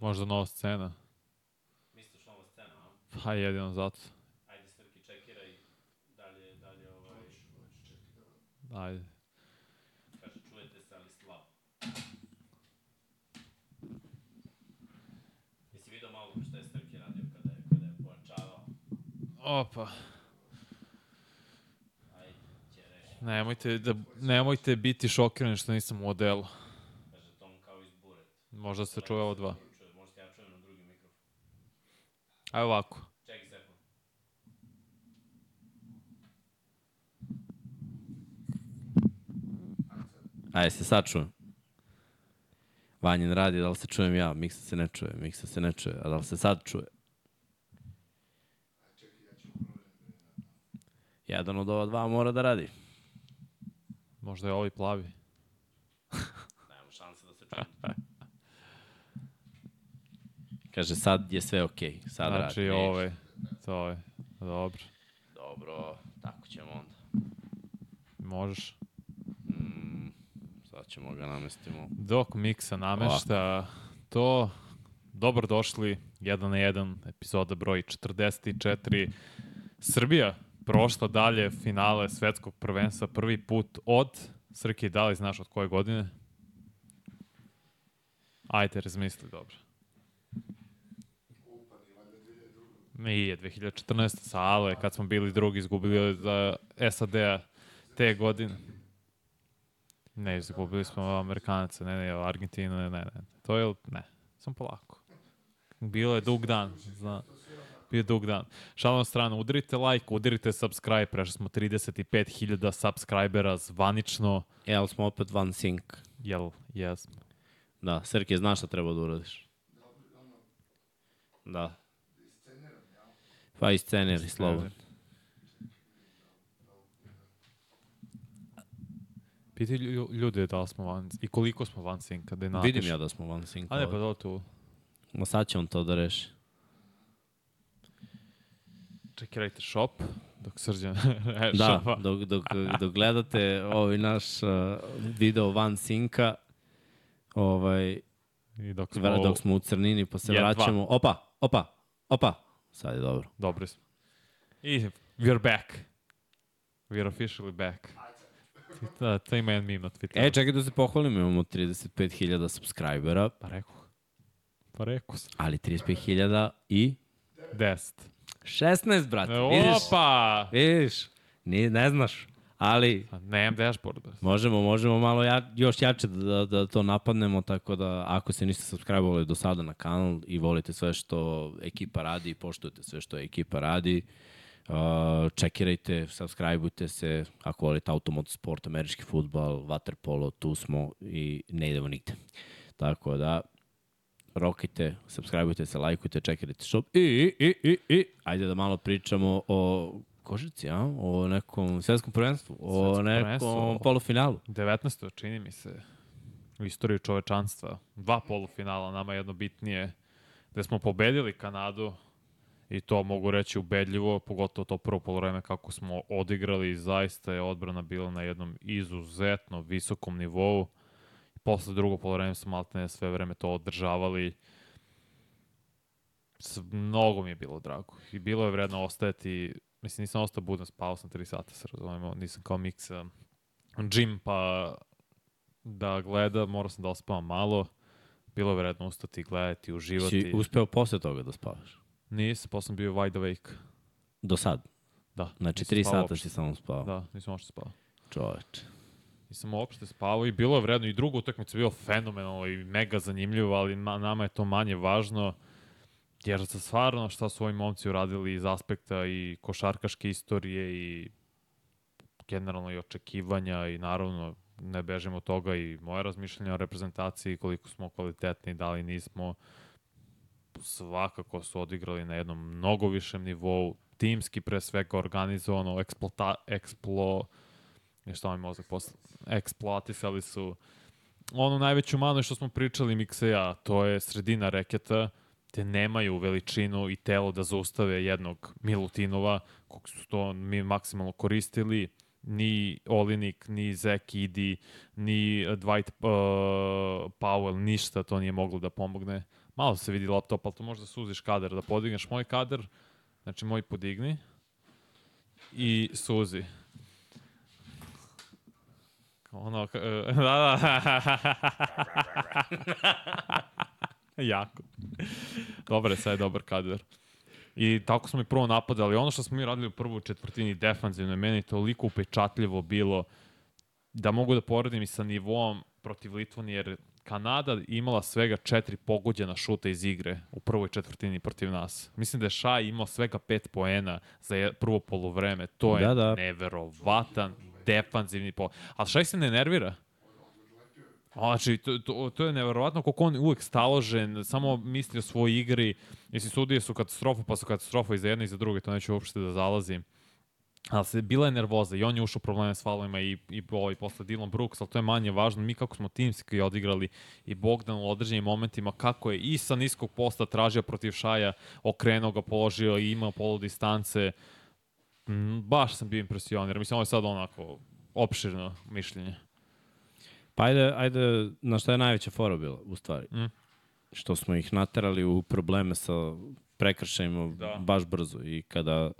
Možda nova scena. Misliš nova scena, a? Pa jedino zato. Ajde, Srki, čekiraj dalje, dalje ovaj... Ajde. Kaže, čujete se, ali slabo. Jesi vidio malo šta je Srki radio kada je, kada je pojačavao? Opa. Nemojte, da, nemojte biti šokirani što nisam u odelu. Kaže, Tom kao iz buret. Možda se čuje ovo dva. Čuje, možda ja čujem na drugi mikrofon. Ajde ovako. Čekaj sekund. Ajde se sad čujem. Vanjin radi, da li se čujem ja? Miksa se ne čuje, Miksa se ne čuje. A da li se sad čuje? Jedan od ova dva mora da radi. Možda je ovaj plavi. Nemamo šanse da se čuje. Kaže, sad je sve okej. Okay. Sad Znači, radi. ovaj, to je. Dobro. Dobro, tako ćemo onda. Možeš. Mm, sad ćemo ga namestimo. Dok Miksa namešta to, dobro došli, 1 na 1, epizoda broj 44. Srbija prošla dalje finale svetskog prvenstva prvi put od, Srki, da li znaš od koje godine? Ajde, razmisli dobro. Nije, 2014. sa Ale, kad smo bili drugi, izgubili za SAD-a te godine. Ne, izgubili smo Amerikanaca, ne, ne, Argentinu, ne, ne, ne. To je, ne, sam polako. Bilo je dug dan, zna. Bio je dug dan. Šalom stranu, udarite like, udarite subscribe, prešli smo 35.000 subscribera zvanično. E, ali smo opet van sync. Jel, jesmo. Da, Srke, znaš šta treba da uradiš? Da. Pa i sceneri, slobodno. Piti lju- ljude da li smo van, i koliko smo van sinka, da napiš. Vidim ja da smo van sync. A ne, pa to tu. Ma sad će on to da reši. Čekirajte shop, dok srđan Da, dok, dok, dok gledate ovaj naš uh, video van sinka, ovaj, I dok smo, Vra- dok smo u crnini pa se vraćamo. Opa, opa, opa. Sad je dobro. Dobri smo. I we're back. We're officially back. Da, to ima jedan meme na Twitteru. E, čekaj da se pohvalimo, imamo 35.000 subscribera, Pa rekao. Pa rekao sam. ali 35.000 i 10. 16, brate. Vidiš? Opa! Vidiš? Ni, ne znaš. Ali Pa nemam dashboard. bre. možemo, možemo malo ja, još jače da, da to napadnemo, tako da ako se niste subscribe-ovali do sada na kanal i volite sve što ekipa radi i poštujete sve što ekipa radi, uh, čekirajte, subscribeujte se, ako volite automoto sport, američki futbal, waterpolo, tu smo i ne idemo nigde. Tako da, rokajte, subscribeujte se, lajkujte, čekirajte shop i, i, i, i, ajde da malo pričamo o Kožici, a? O nekom svetskom prvenstvu, o Svetskom nekom prvenstvu. polufinalu. 19. čini mi se u istoriji čovečanstva. Dva polufinala, nama jedno bitnije, gde smo pobedili Kanadu i to mogu reći ubedljivo, pogotovo to prvo polovreme kako smo odigrali, zaista je odbrana bila na jednom izuzetno visokom nivou. Posle drugog polovreme smo maltene sve vreme to održavali. Mnogo mi je bilo drago. I bilo je vredno ostajati, mislim nisam ostao budan, spao sam 3 sata, se razumemo, nisam kao miksa džim pa da gleda, morao sam da ospavam malo. Bilo je vredno ustati, gledati, uživati. Si uspeo posle toga da spavaš? Nisam, posle sam bio wide awake. Do sad? Da. Znači, nisam tri spavao sata uopšte. si samo spavao? Da, nisam uopšte spavao. Čoveče. Nisam uopšte spavao i bilo je vredno. I druga utakmica je bilo fenomenalno i mega zanimljivo, ali ma, nama je to manje važno. Jer za stvarno šta su ovi momci uradili iz aspekta i košarkaške istorije i generalno i očekivanja i naravno ne bežimo od toga i moje razmišljanje o reprezentaciji, koliko smo kvalitetni, da li nismo. svakako su odigrali na jednom mnogo višem nivou, timski pre svega organizovano, eksplota, eksplo, nešto mi mozak posle, eksploatisali su onu najveću manu što smo pričali Mikseja, to je sredina reketa, te nemaju veličinu i telo da zaustave jednog Milutinova, kog su to mi maksimalno koristili, ni Olinik, ni Zek Idi, ni Dwight uh, Powell, ništa to nije moglo da pomogne. Malo se vidi laptop, ali to možda suziš kader, da podigneš moj kader, znači moj podigni i suzi. Ono, da, da. jako. Dobar je, sad je dobar kader. I tako smo i prvo napadali. Ono što smo mi radili u prvoj četvrtini defanzivno je meni toliko upečatljivo bilo da mogu da poredim i sa nivom protiv Litvani, jer Kanada imala svega četiri pogođena šuta iz igre u prvoj četvrtini protiv nas. Mislim da je Šaj imao svega pet poena za prvo polovreme. To je da, da. neverovatan defanzivni po... Ali Šaj se ne nervira. Znači, to, to, to je neverovatno koliko on uvek staložen, samo misli o svojoj igri. Mislim, sudije su katastrofa, pa su katastrofa i za jedne i za druge, to neću uopšte da zalazim. Ali se, bila je nervoza i on je ušao probleme s falovima i, i, ovaj, posle Dylan Brooks, ali to je manje važno. Mi kako smo timski odigrali i Bogdan u određenim momentima, kako je i sa niskog posta tražio protiv Šaja, okrenuo ga, položio i imao polu distance. Baš sam bio impresioniran. Mislim, ovo je sad onako opširno mišljenje. Pa ajde, ajde, na šta je najveća fora bila, u stvari? Mm. Što smo ih naterali u probleme sa prekršajima da. baš brzo i kada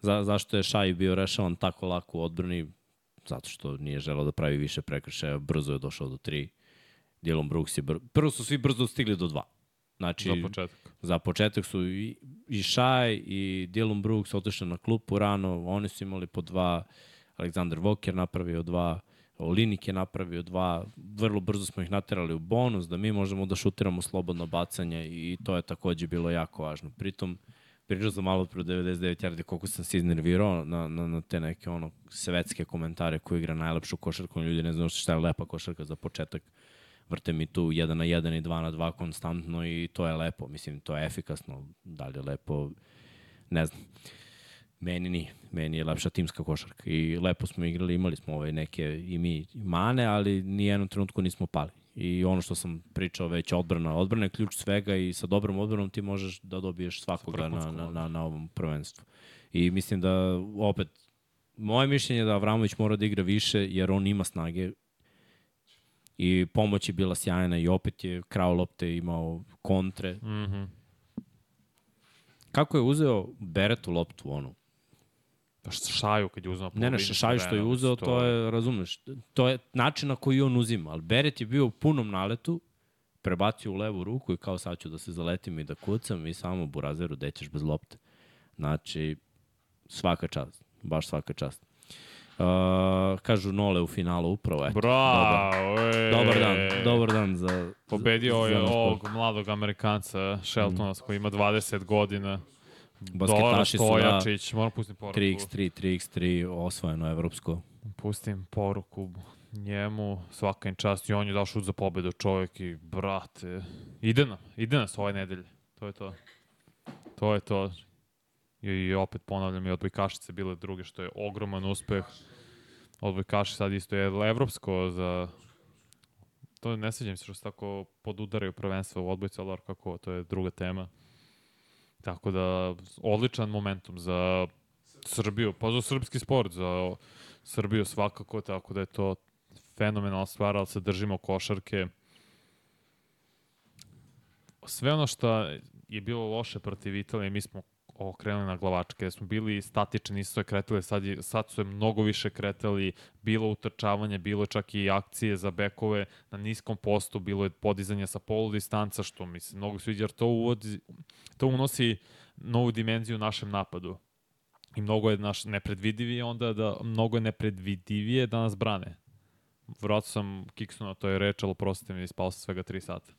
za, zašto je Šaj bio rešavan tako lako u odbrani zato što nije želao da pravi više prekršaja, brzo je došao do 3. Dylan Brooks je brzo, prvo su svi brzo stigli do 2. Znači, za početak. Za početak su i, i Šaj i Dylan Brooks otišli na klupu rano, oni su imali po 2, Aleksandar Walker napravio 2, Olinik je napravio dva, vrlo brzo smo ih naterali u bonus, da mi možemo da šutiramo slobodno bacanje i to je takođe bilo jako važno. Pritom, pričao sam malo pro 99 yardi koliko sam se iznervirao na, na, na te neke ono svetske komentare ko igra najlepšu košarku, ljudi ne znaju šta je lepa košarka za početak. Vrte mi tu 1 na 1 i 2 na 2 konstantno i to je lepo. Mislim, to je efikasno. Da li je lepo, ne znam. Meni nije. Meni je lepša timska košarka. I lepo smo igrali, imali smo ove neke i mi mane, ali ni jednom trenutku nismo pali. I ono što sam pričao već, odbrana. Odbrana je ključ svega i sa dobrom odbranom ti možeš da dobiješ svakoga na, na, na, na ovom prvenstvu. I mislim da opet, moje mišljenje je da Avramović mora da igra više jer on ima snage i pomoć je bila sjajna i opet je krao lopte imao kontre. Mm -hmm. Kako je uzeo Beretu loptu onu? Pa šaju kad je uzeo Ne, ne, šaju što je uzeo, to, to je, razumeš, to je način na koji on uzima. Ali Beret je bio u punom naletu, prebacio u levu ruku i kao sad ću da se zaletim i da kucam i samo Burazeru dećeš bez lopte. Znači, svaka čast, baš svaka čast. Uh, kažu Nole u finalu upravo, eto. Bravo, dobar, e, dobar dan, dobar dan za... Pobedio je ovog mladog Amerikanca, Sheltona, mm. koji ima 20 godina. Basketaši su da, moram pustim poruku. 3x3, 3x3, osvojeno evropsko. Pustim poruku njemu, svaka im čast i on je dao šut za pobedu čovjek i brate, ide nam, ide nas ove nedelje. To je to. To je to. I, i opet ponavljam i odbojkašice bile druge što je ogroman uspeh. Odbojkaši sad isto je evropsko za to ne sviđam se što se tako podudaraju prvenstvo u odbojcu, ali kako, to je druga tema. Tako da, odličan momentum za Srbiju, pa za srpski sport, za Srbiju svakako, tako da je to fenomenalna stvar, ali se držimo košarke. Sve ono što je bilo loše protiv Italije, mi smo okrenuli na glavačke, smo bili statični, nisu se kretali, sad, je, sad su je mnogo više kretali, bilo utrčavanje, bilo čak i akcije za bekove na niskom postu, bilo je podizanje sa polu distanca, što mi se mnogo sviđa, jer to, uvodi, to unosi novu dimenziju našem napadu. I mnogo je naš nepredvidivije onda da mnogo je nepredvidivije da nas brane. Vratno sam kiksnuo na toj reč, ali prostite mi, ispao sam svega 3 sata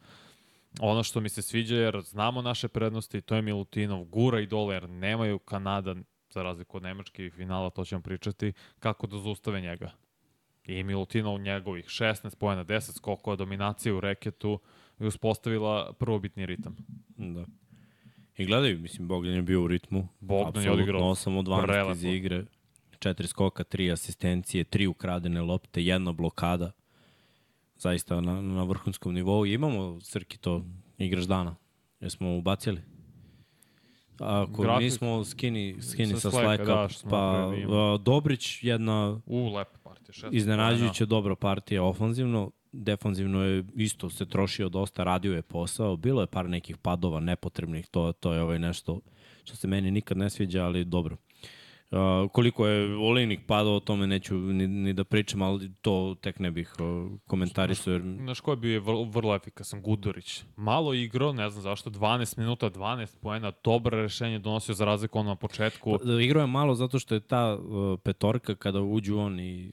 ono što mi se sviđa jer znamo naše prednosti, to je Milutinov, gura i dole jer nemaju Kanada, za razliku od Nemačke i finala, to ćemo pričati, kako da zaustave njega. I Milutinov njegovih 16 pojena, 10 skokova, dominacije u reketu i uspostavila prvobitni ritam. Da. I gledaj, mislim, Bogdan je bio u ritmu. Bogdan je odigrao 8 od 12 prelepo. iz igre. 4 skoka, 3 asistencije, 3 ukradene lopte, jedna blokada. Zaista na, na vrhunskom nivou. I imamo, Srki, to igraš dana. Jesmo ubacili? Ako Grafik nismo, skini, skini sa sa Slacka. da, pa a, Dobrić, jedna U, lepa partija. šest iznenađujuće dobra partija ofanzivno. Defanzivno je isto se trošio dosta, radio je posao. Bilo je par nekih padova nepotrebnih, to, to je ovaj nešto što se meni nikad ne sviđa, ali dobro. Uh, koliko je Olinik padao, o tome neću ni, ni da pričam, ali to tek ne bih uh, komentarisao. Jer... Znaš ko je bio vrlo, vrlo efikasan? Gudurić. Malo igrao, ne znam zašto, 12 minuta, 12 poena, dobro rešenje donosio za razliku ono na početku. Pa, Igrao je malo zato što je ta uh, petorka kada uđu on i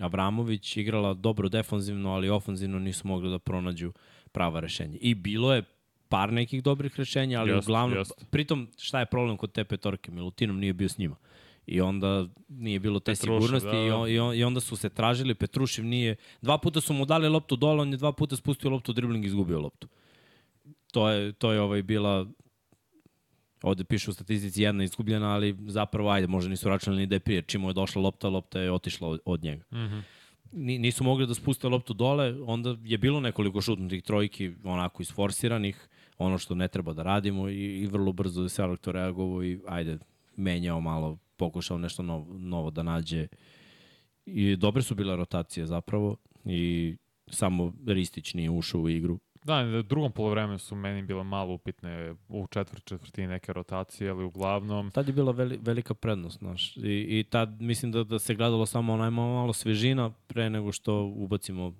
Avramović igrala dobro defanzivno, ali ofanzivno nisu mogli da pronađu prava rešenja. I bilo je par nekih dobrih rešenja, ali Jest, uglavnom, jest. pritom šta je problem kod te petorke? Milutinov nije bio s njima. I onda nije bilo te Petrušev, sigurnosti da, da. i, on, i, on, i onda su se tražili, Petrušev nije, dva puta su mu dali loptu dole, on je dva puta spustio loptu, dribling i izgubio loptu. To je, to je ovaj bila ovde piše u statistici jedna izgubljena, ali zapravo, ajde, možda nisu računali ni da je prije. Čim mu je došla lopta, lopta je otišla od, od njega. Mm. -hmm. Nisu mogli da spuste loptu dole, onda je bilo nekoliko šutnutih trojki, onako isforsiranih, ono što ne treba da radimo i, i vrlo brzo je selektor reagovao i ajde, menjao malo, pokušao nešto novo, novo da nađe. I dobre su bile rotacije zapravo i samo Ristić nije ušao u igru. Da, u drugom polovremenu su meni bile malo upitne u četvrt četvrtini neke rotacije, ali uglavnom Tad je bila veli, velika prednost, znaš. I, I tad mislim da, da se gledalo samo onaj malo, malo svežina pre nego što ubacimo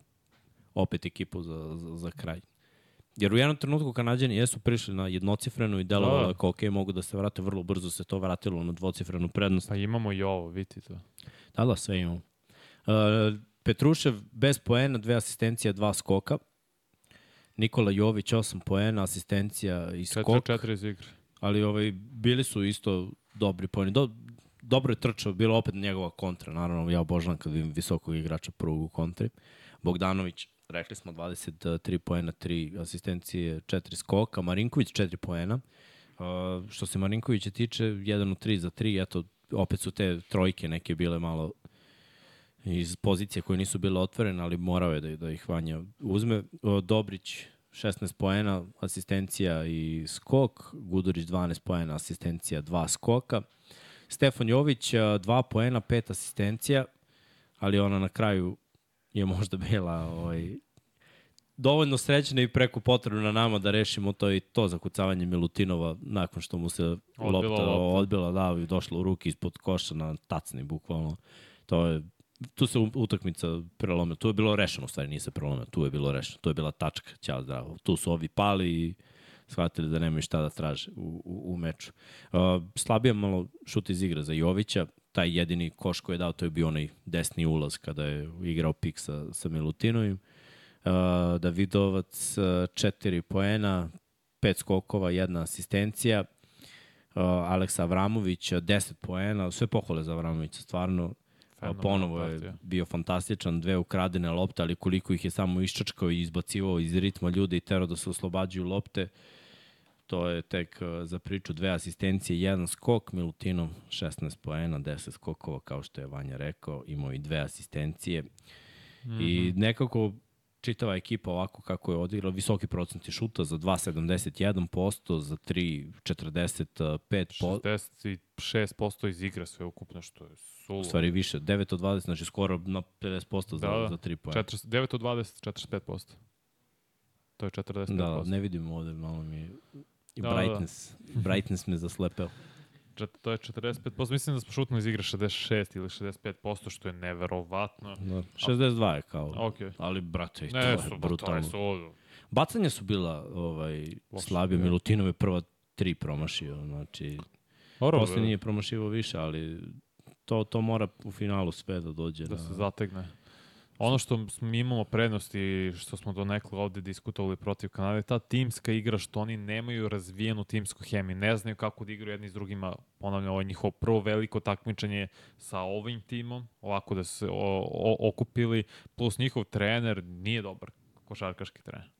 opet ekipu za, za, za kraj. Jer u jednom trenutku Kanadjani jesu prišli na jednocifrenu i delovalo Da. je kao ok, mogu da se vrate, vrlo brzo se to vratilo na dvocifrenu prednost. pa imamo i ovo, vidite to. Da, da, sve imamo. Uh, Petrušev bez poena, dve asistencije, dva skoka. Nikola Jović 8 poena, asistencija i skok. 4-4 iz igre. ali ovaj, bili su isto dobri poeni. Do, dobro je trčao, bilo opet njegova kontra, naravno, ja obožavam kad vidim visokog igrača prvog u kontri. Bogdanović, rekli smo, 23 poena, 3 asistencije, 4 skoka, Marinković 4 poena. Uh, što se Marinkovića tiče, 1 u 3 za 3, eto, opet su te trojke neke bile malo iz pozicije koje nisu bile otvorene, ali morao je da, da ih Vanja uzme. O, Dobrić 16 poena, asistencija i skok. Gudurić 12 poena, asistencija, 2 skoka. Stefan Jović 2 poena, 5 asistencija, ali ona na kraju je možda bila ovaj, dovoljno srećna i preko potrebna nama da rešimo to i to zakucavanje Milutinova nakon što mu se Odbila lopta, lopta. odbila, da, i došla u ruki ispod koša na tacni, bukvalno. To je tu se utakmica prelomila. Tu je bilo rešeno, u stvari nije se prelomila, tu je bilo rešeno. Tu je bila tačka, ćao zdravo. Tu su ovi pali i shvatili da nemaju šta da traže u, u, u meču. Uh, slabije malo šut iz igre za Jovića, taj jedini koš koji je dao, to je bio onaj desni ulaz kada je igrao pik sa, sa Milutinovim. Uh, Davidovac, uh, četiri poena, pet skokova, jedna asistencija. Uh, Aleksa Avramović, 10 poena, sve pohvale za Avramovića, stvarno. A Fenomenalna ponovo je bio fantastičan, dve ukradene lopte, ali koliko ih je samo iščačkao i izbacivao iz ritma ljude i terao da se oslobađaju lopte, to je tek uh, za priču dve asistencije, jedan skok, Milutinov 16 poena, 10 skokova, kao što je Vanja rekao, imao i dve asistencije. Mm -hmm. I nekako čitava ekipa ovako kako je odigrala, visoki procenti šuta za 2,71%, za 3,45%, 66% iz igre sve ukupno, što je sulo. u stvari više, 9 od 20, znači skoro na 50% za, Da, da. za 3 poena. 40, 9 od 20, 45%. To je 45%. Da, da, ne vidim ovde, malo mi. I Da, da, da. brightness, brightness me zaslepeo. Čet- To je 45%. Mislim da smo šutno iz igre 66 ili 65%, što je neverovatno. Da. 62 je kao. Ok. Ali, brate, i to Ne, je su, je brutalno. suludo. Bacanja su bila ovaj, Loše, slabije. da. Milutinov je prva tri promašio. Znači, Dobro, posle da, nije promašivao više, ali to, to mora u finalu sve da dođe. da na- se zategne. Ono što mi imamo prednost i što smo donekle ovde diskutovali protiv Kanade, ta timska igra što oni nemaju razvijenu timsku hemiju, ne znaju kako da igraju jedni s drugima, ponavljam, ovo je njihovo prvo veliko takmičenje sa ovim timom, ovako da se o, o, okupili, plus njihov trener nije dobar košarkaški trener.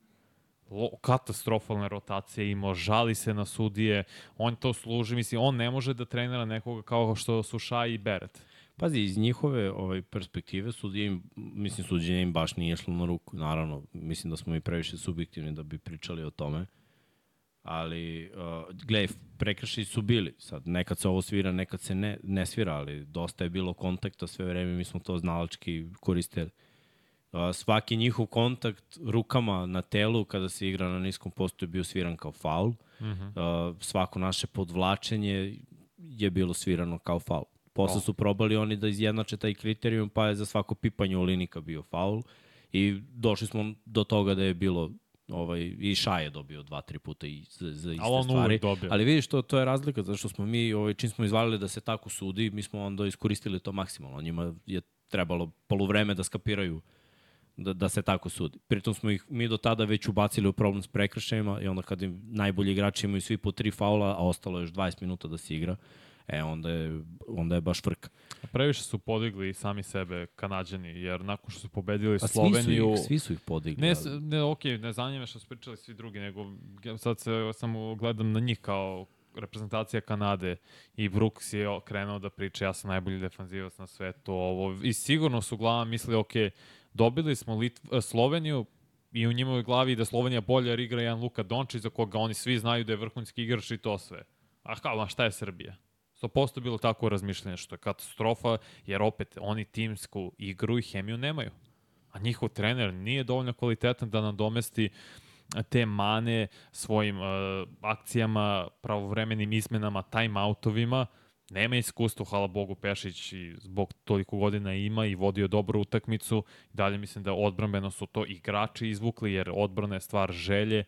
katastrofalne rotacije imao, žali se na sudije, on to služi, mislim, on ne može da trenira nekoga kao što su Šaj i Beret. Pazi, iz njihove ovaj, perspektive sudije im, mislim, suđenje im baš nije išlo na ruku. Naravno, mislim da smo i previše subjektivni da bi pričali o tome. Ali, uh, gledaj, prekršaji su bili. Sad, nekad se ovo svira, nekad se ne, ne svira, ali dosta je bilo kontakta sve vreme, mi smo to znalački koristili. Uh, svaki njihov kontakt rukama na telu kada se igra na niskom postu je bio sviran kao faul. Mm -hmm. uh, svako naše podvlačenje je bilo svirano kao faul. Posle su probali oni da izjednače taj kriterijum, pa je za svako pipanje u linika bio faul. I došli smo do toga da je bilo ovaj, i Šaj je dobio dva, tri puta i za, za iste on stvari. dobio. Ali vidiš, to, to je razlika, zato što smo mi, ovaj, čim smo izvalili da se tako sudi, mi smo onda iskoristili to maksimalno. Njima je trebalo poluvreme da skapiraju da, da se tako sudi. Pritom smo ih mi do tada već ubacili u problem s prekršajima i onda kad im najbolji igrači imaju svi po tri faula, a ostalo je još 20 minuta da se igra, e onda je, onda je baš frka. Previše su podigli sami sebe kanadjani, jer nakon što su pobedili Pa Sloveniju... svi su ih, svi su ih podigli. Ne, ne, okej, ne zanima što su pričali svi drugi, nego sad se samo gledam na njih kao reprezentacija Kanade i Brooks je krenuo da priča ja sam najbolji defanzivac na svetu ovo i sigurno su uglavnom mislili ok, dobili smo Litv, Sloveniju i u njimovoj glavi da Slovenija bolje jer igra jedan Luka Dončić za koga oni svi znaju da je vrhunski igrač i to sve. A kao, a šta je Srbija? 100% bilo tako razmišljanje što je katastrofa, jer opet oni timsku igru i hemiju nemaju. A njihov trener nije dovoljno kvalitetan da nadomesti te mane svojim uh, akcijama, pravovremenim izmenama, time-outovima. Nema iskustva, hvala Bogu, Pešić i zbog toliko godina ima i vodio dobru utakmicu. Dalje mislim da odbrambeno su to igrači izvukli, jer odbrana je stvar želje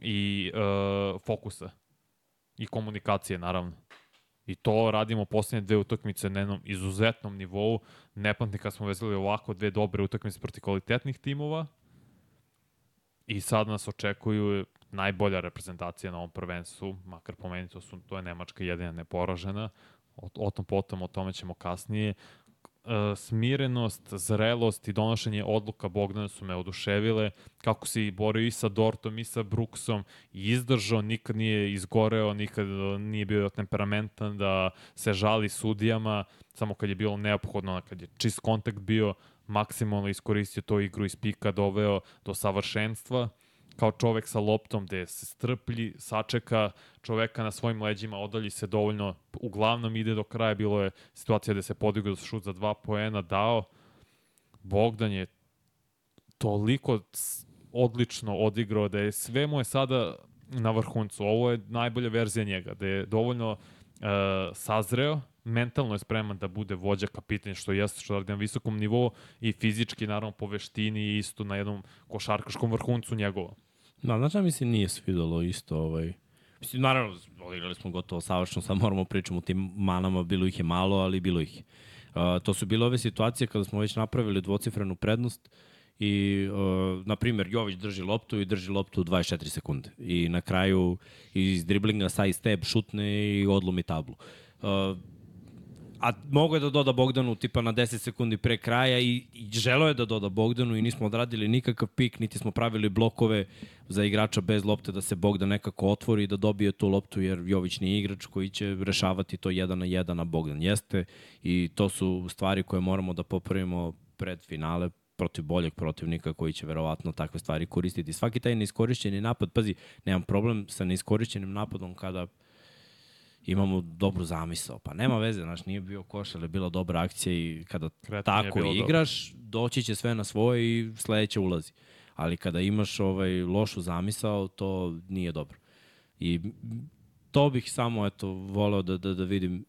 i uh, fokusa. I komunikacije, naravno. I to radimo poslednje dve utakmice na jednom izuzetnom nivou. Ne pamtim kad smo vezali ovako dve dobre utakmice proti kvalitetnih timova. I sad nas očekuju najbolja reprezentacija na ovom prvenstvu, makar pomenuti to, su, to je Nemačka jedina neporažena. O, o tom potom, o tome ćemo kasnije. E, smirenost, zrelost i donošenje odluka Bogdana su me oduševile. Kako se borio i sa Dortom i sa Brooksom i izdržao, nikad nije izgoreo, nikad e, nije bio temperamentan da se žali sudijama, samo kad je bilo neophodno, kad je čist kontakt bio, maksimalno iskoristio to igru iz pika, doveo do savršenstva kao čovek sa loptom gde se strplji, sačeka čoveka na svojim leđima, odalji se dovoljno, uglavnom ide do kraja, bilo je situacija gde se podigao šut za dva poena, dao. Bogdan je toliko odlično odigrao da je sve mu je sada na vrhuncu. Ovo je najbolja verzija njega, da je dovoljno uh, sazreo, mentalno je spreman da bude vođa kapitan, što jeste što radi na visokom nivou i fizički, naravno, po veštini isto na jednom košarkaškom vrhuncu njegova. Da, znaš šta mi se nije svidalo isto, ovaj... Mislim, naravno, odigrali smo gotovo savršeno, sad moramo pričamo o tim manama, bilo ih je malo, ali bilo ih. Uh, to su bile ove situacije kada smo već napravili dvocifrenu prednost i, uh, na primjer, Jović drži loptu i drži loptu 24 sekunde. I na kraju iz driblinga side step šutne i odlomi tablu. Uh, a mogo je da doda Bogdanu tipa na 10 sekundi pre kraja i, i želeo je da doda Bogdanu i nismo odradili nikakav pik, niti smo pravili blokove za igrača bez lopte da se Bogdan nekako otvori i da dobije tu loptu jer Jović nije igrač koji će rešavati to jedan na jedan, a Bogdan jeste i to su stvari koje moramo da popravimo pred finale protiv boljeg protivnika koji će verovatno takve stvari koristiti. Svaki taj neiskorišćeni napad, pazi, nemam problem sa neiskorišćenim napadom kada imamo dobru zamisao. Pa nema veze, znaš, nije bio koš, ali je bila dobra akcija i kada Kretanje je tako bilo igraš, doći će sve na svoje i sledeće ulazi. Ali kada imaš ovaj lošu zamisao, to nije dobro. I to bih samo eto voleo da da da vidim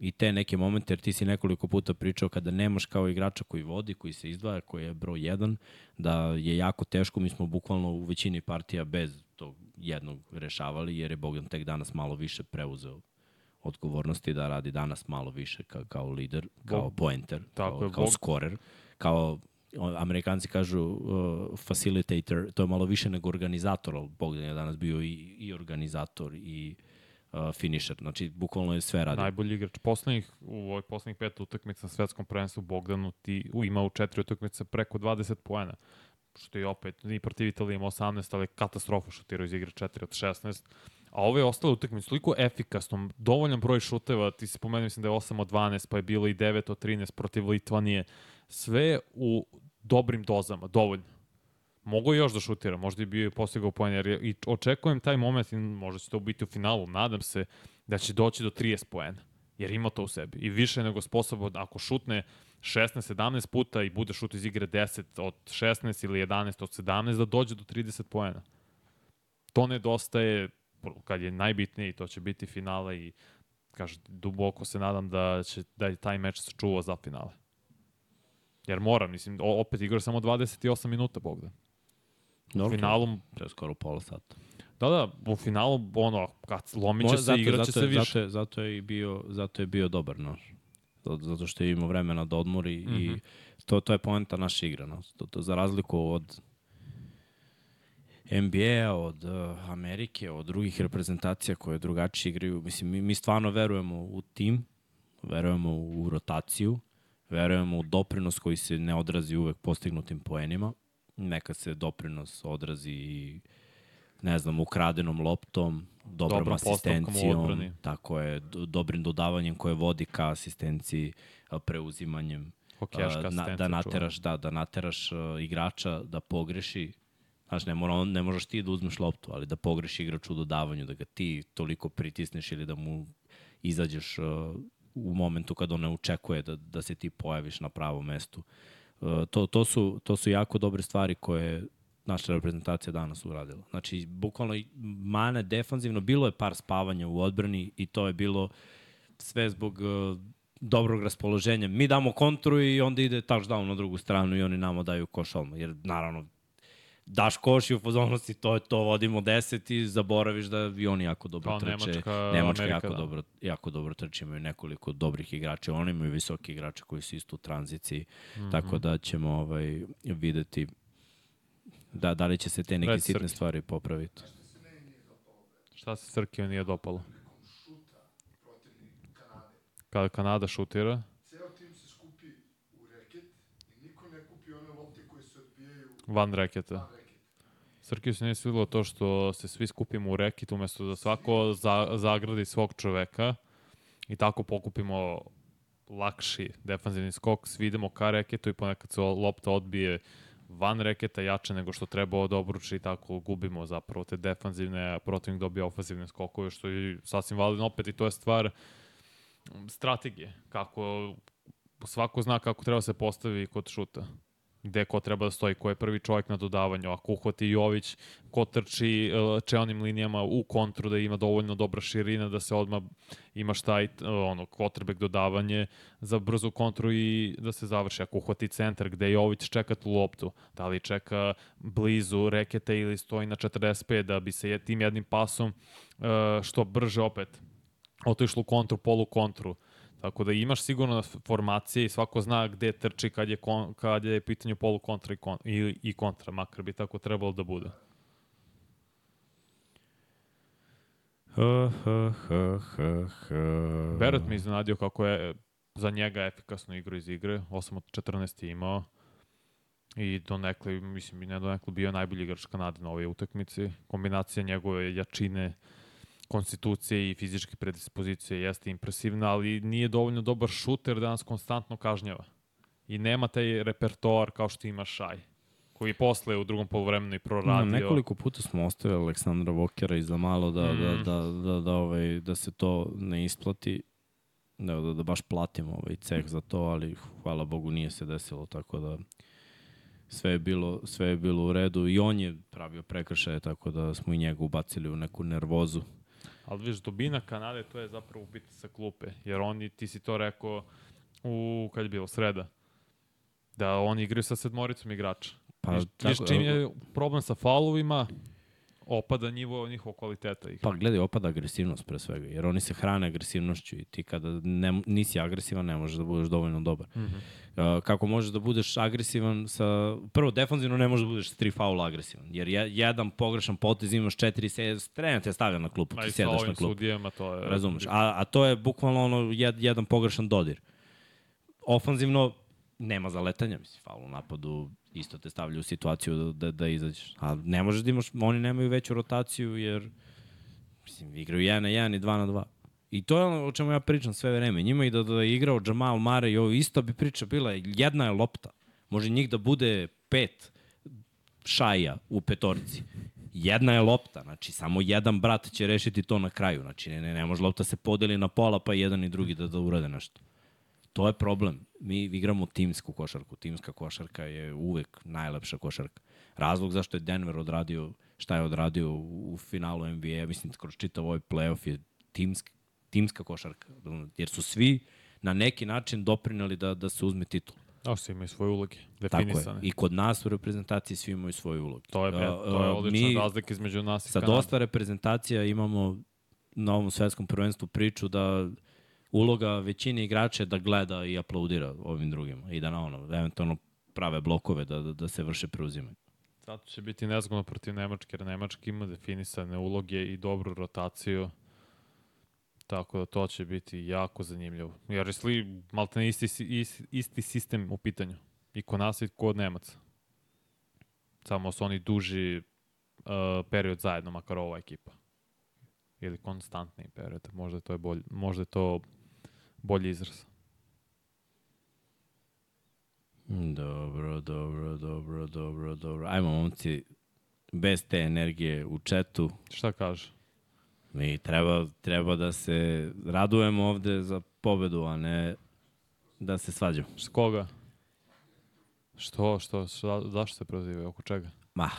i te neke momente, jer ti si nekoliko puta pričao kada nemaš kao igrača koji vodi, koji se izdvaja, koji je broj 1, da je jako teško, mi smo bukvalno u većini partija bez tog jednog rešavali, jer je Bogdan tek danas malo više preuzeo odgovornosti da radi danas malo više kao, kao lider, kao pointer, Tako kao, je, kao scorer, kao Amerikanci kažu uh, facilitator, to je malo više nego organizator, ali Bogdan je danas bio i, i organizator i uh, finisher, znači bukvalno je sve radio. Najbolji igrač poslednjih, u ovoj poslednjih pet utakmica na svetskom prvenstvu Bogdanu ti u, ima u četiri utakmice preko 20 poena. što je opet, ni protiv Italije ima 18, ali katastrofa šutirao iz igre 4 od 16. A ove ostale utakmice toliko efikasno, dovoljan broj šuteva, ti se pomenuo mislim da je 8 od 12, pa je bilo i 9 od 13 protiv Litvanije. Sve u dobrim dozama, dovoljno. Mogu još da šutira, možda i bio i postigao poen, jer je- i očekujem taj moment, možda će to biti u finalu, nadam se da će doći do 30 poena, jer ima to u sebi. I više nego sposoban, ako šutne 16-17 puta i bude šut iz igre 10 od 16 ili 11 od 17, da dođe do 30 poena. To nedostaje kad je najbitnije i to će biti finale i kaže, duboko se nadam da će da je taj meč sačuvao za finale. Jer mora, mislim, o- opet igra samo 28 minuta, Bogdan. U Dobro, finalu, To je skoro pola sata. da, da, u finalu, ono, kad lomit će Mo- se, igraće se je- više. Zato je, zato je i bio, zato je bio dobar, no. Zato- Zato što je imao vremena da odmori mm -hmm. Mhm. i to, to je poenta naše igre. No. To, to, za razliku od NBA, od uh, Amerike, od drugih reprezentacija koje drugačije igraju. Mislim, mi, mi stvarno verujemo u tim, verujemo u rotaciju, verujemo u doprinos koji se ne odrazi uvek postignutim poenima. Neka se doprinos odrazi i ne znam, ukradenom loptom, dobrom, Dobrom asistencijom, tako je, do- dobrim dodavanjem koje vodi ka asistenciji, a, preuzimanjem Hokejaška a, na, asistencija da nateraš, da, da nateraš igrača da pogreši. Znaš, ne, mora, ne možeš ti da uzmeš loptu, ali da pogreši igrač u dodavanju, da ga ti toliko pritisneš ili da mu izađeš a, u momentu kada on ne očekuje da, da se ti pojaviš na pravom mestu. A, to, to, su, to su jako dobre stvari koje naša reprezentacija danas uradila. Znači, bukvalno mane defanzivno, bilo je par spavanja u odbrani i to je bilo sve zbog uh, dobrog raspoloženja. Mi damo kontru i onda ide touchdown na drugu stranu i oni nama daju koš odmah. Jer naravno, daš koš i u fazonu si to je to, vodimo 10 i zaboraviš da i oni jako dobro Kao trče. Nemačka, Nemačka Amerika, jako, da. dobro, jako dobro trče, imaju nekoliko dobrih igrača, oni imaju visoki igrače koji su isto u tranziciji, mm. -hmm. tako da ćemo ovaj, videti da, da li će se te neke Reci, sitne Srki. stvari popraviti. Šta se Srkiju nije dopalo? Kada Kanada šutira, Ceo tim se skupi u reket i niko ne kupi one lopte koje se odbijaju van reketa. Srkiju se nije svidilo to što se svi skupimo u reket umesto da svako za, zagradi svog čoveka i tako pokupimo lakši defanzivni skok, svi idemo ka reketu i ponekad se lopta odbije van reketa jače nego što treba da obruči i tako gubimo zapravo te defanzivne, a protivnik dobija ofenzivne skokove, što je sasvim validno opet i to je stvar strategije, kako svako zna kako treba se postavi kod šuta gde ko treba da stoji, ko je prvi čovjek na dodavanju, ako uhvati Jović, ko trči uh, čelnim linijama u kontru da ima dovoljno dobra širina da se odmah imaš taj uh, ono, quarterback dodavanje za brzu kontru i da se završi. Ako uhvati centar gde Jović čeka tu loptu, da li čeka blizu reketa ili stoji na 45 da bi se tim jednim pasom uh, što brže opet otišlo u kontru, polu kontru. Tako da imaš sigurno formacije i svako zna gde trči kad je, kon, kad je pitanju polu kontra i, kon, i, i kontra, makar bi tako trebalo da bude. Ha, ha, ha, ha, ha. Beret me iznenadio kako je za njega efikasno igru iz igre, 8 od 14 je imao i donekle, mislim i ne donekle bio najbolji igrač Kanade na ovoj utakmici. Kombinacija njegove jačine, konstitucije i fizičke predispozicije jeste impresivna, ali nije dovoljno dobar šuter da nas konstantno kažnjava. I nema taj repertoar kao što ima Šaj, koji je posle u drugom polovremenu i proradio. Na, nekoliko puta smo ostavili Aleksandra Vokera i za malo da, mm. da, Mhm. da, da, da, ovaj, da se to ne isplati. Da, da, da baš platimo ovaj ceh za to, ali hvala Bogu nije se desilo, tako da sve je bilo, sve je bilo u redu i on je pravio prekršaje, tako da smo i njega ubacili u neku nervozu. Ali viš, dubina Kanade, to je zapravo biti sa klupe. Jer oni, ti si to rekao u, kad je bilo, sreda, da oni igraju sa sedmoricom igrača. Pa, viš, viš čim je problem sa faulovima, opada nivo njihovog kvaliteta igre. Pa gledaj, opada agresivnost pre svega, jer oni se hrane agresivnošću i ti kada ne, nisi agresivan ne možeš da budeš dovoljno dobar. Mm -hmm. kako možeš da budeš agresivan sa... Prvo, defanzivno ne možeš da budeš tri faula agresivan, jer je, jedan pogrešan potez imaš četiri, se, trener te stavlja na klupu, ti sedaš na klupu. sudijama to je... Razumeš? A, a to je bukvalno ono jed, jedan pogrešan dodir. Ofanzivno nema zaletanja, mislim, faul u napadu isto te stavlja u situaciju da, da, da izađeš. A ne možeš da imaš, oni nemaju veću rotaciju jer mislim, igraju 1 na 1 i 2 na 2. I to je ono o čemu ja pričam sve vreme. Njima i da, da je igrao Jamal Mare i ovo isto bi priča bila, jedna je lopta. Može njih da bude pet šaja u petorci. Jedna je lopta, znači samo jedan brat će rešiti to na kraju. Znači ne, ne, ne može lopta se podeli na pola pa jedan i drugi da, da urade nešto. To je problem. Mi igramo timsku košarku. Timska košarka je uvek najlepša košarka. Razlog zašto je Denver odradio šta je odradio u finalu NBA, mislim, kroz čitav ovaj playoff je timsk, timska košarka. Jer su svi na neki način doprinali da, da se uzme titul. A svi imaju svoje uloge, Tako je. definisane. I kod nas u reprezentaciji svi imaju svoje uloge. To je, to je odlična mi razlika između nas i Sa Kanade. dosta reprezentacija imamo na ovom svetskom prvenstvu priču da uloga većine igrača je da gleda i aplaudira ovim drugima i da na ono, eventualno prave blokove da, da, da se vrše preuzimanje. Zato će biti nezgodno protiv Nemačke, jer Nemačka ima definisane uloge i dobru rotaciju. Tako da to će biti jako zanimljivo. Jer je malte isti, si- isti, isti sistem u pitanju. I kod nas i kod Nemaca. Samo su oni duži uh, period zajedno, makar ova ekipa. Ili konstantni period. Možda to, je bolj, možda je to bolji izraz. Dobro, dobro, dobro, dobro, dobro. Ajmo, momci, bez te energije u četu, Šta kaže? mi treba, treba da se radujemo ovde za pobedu, a ne da se svađamo. S koga? Što, što, šta, zašto se prozivaju, oko čega? Ma,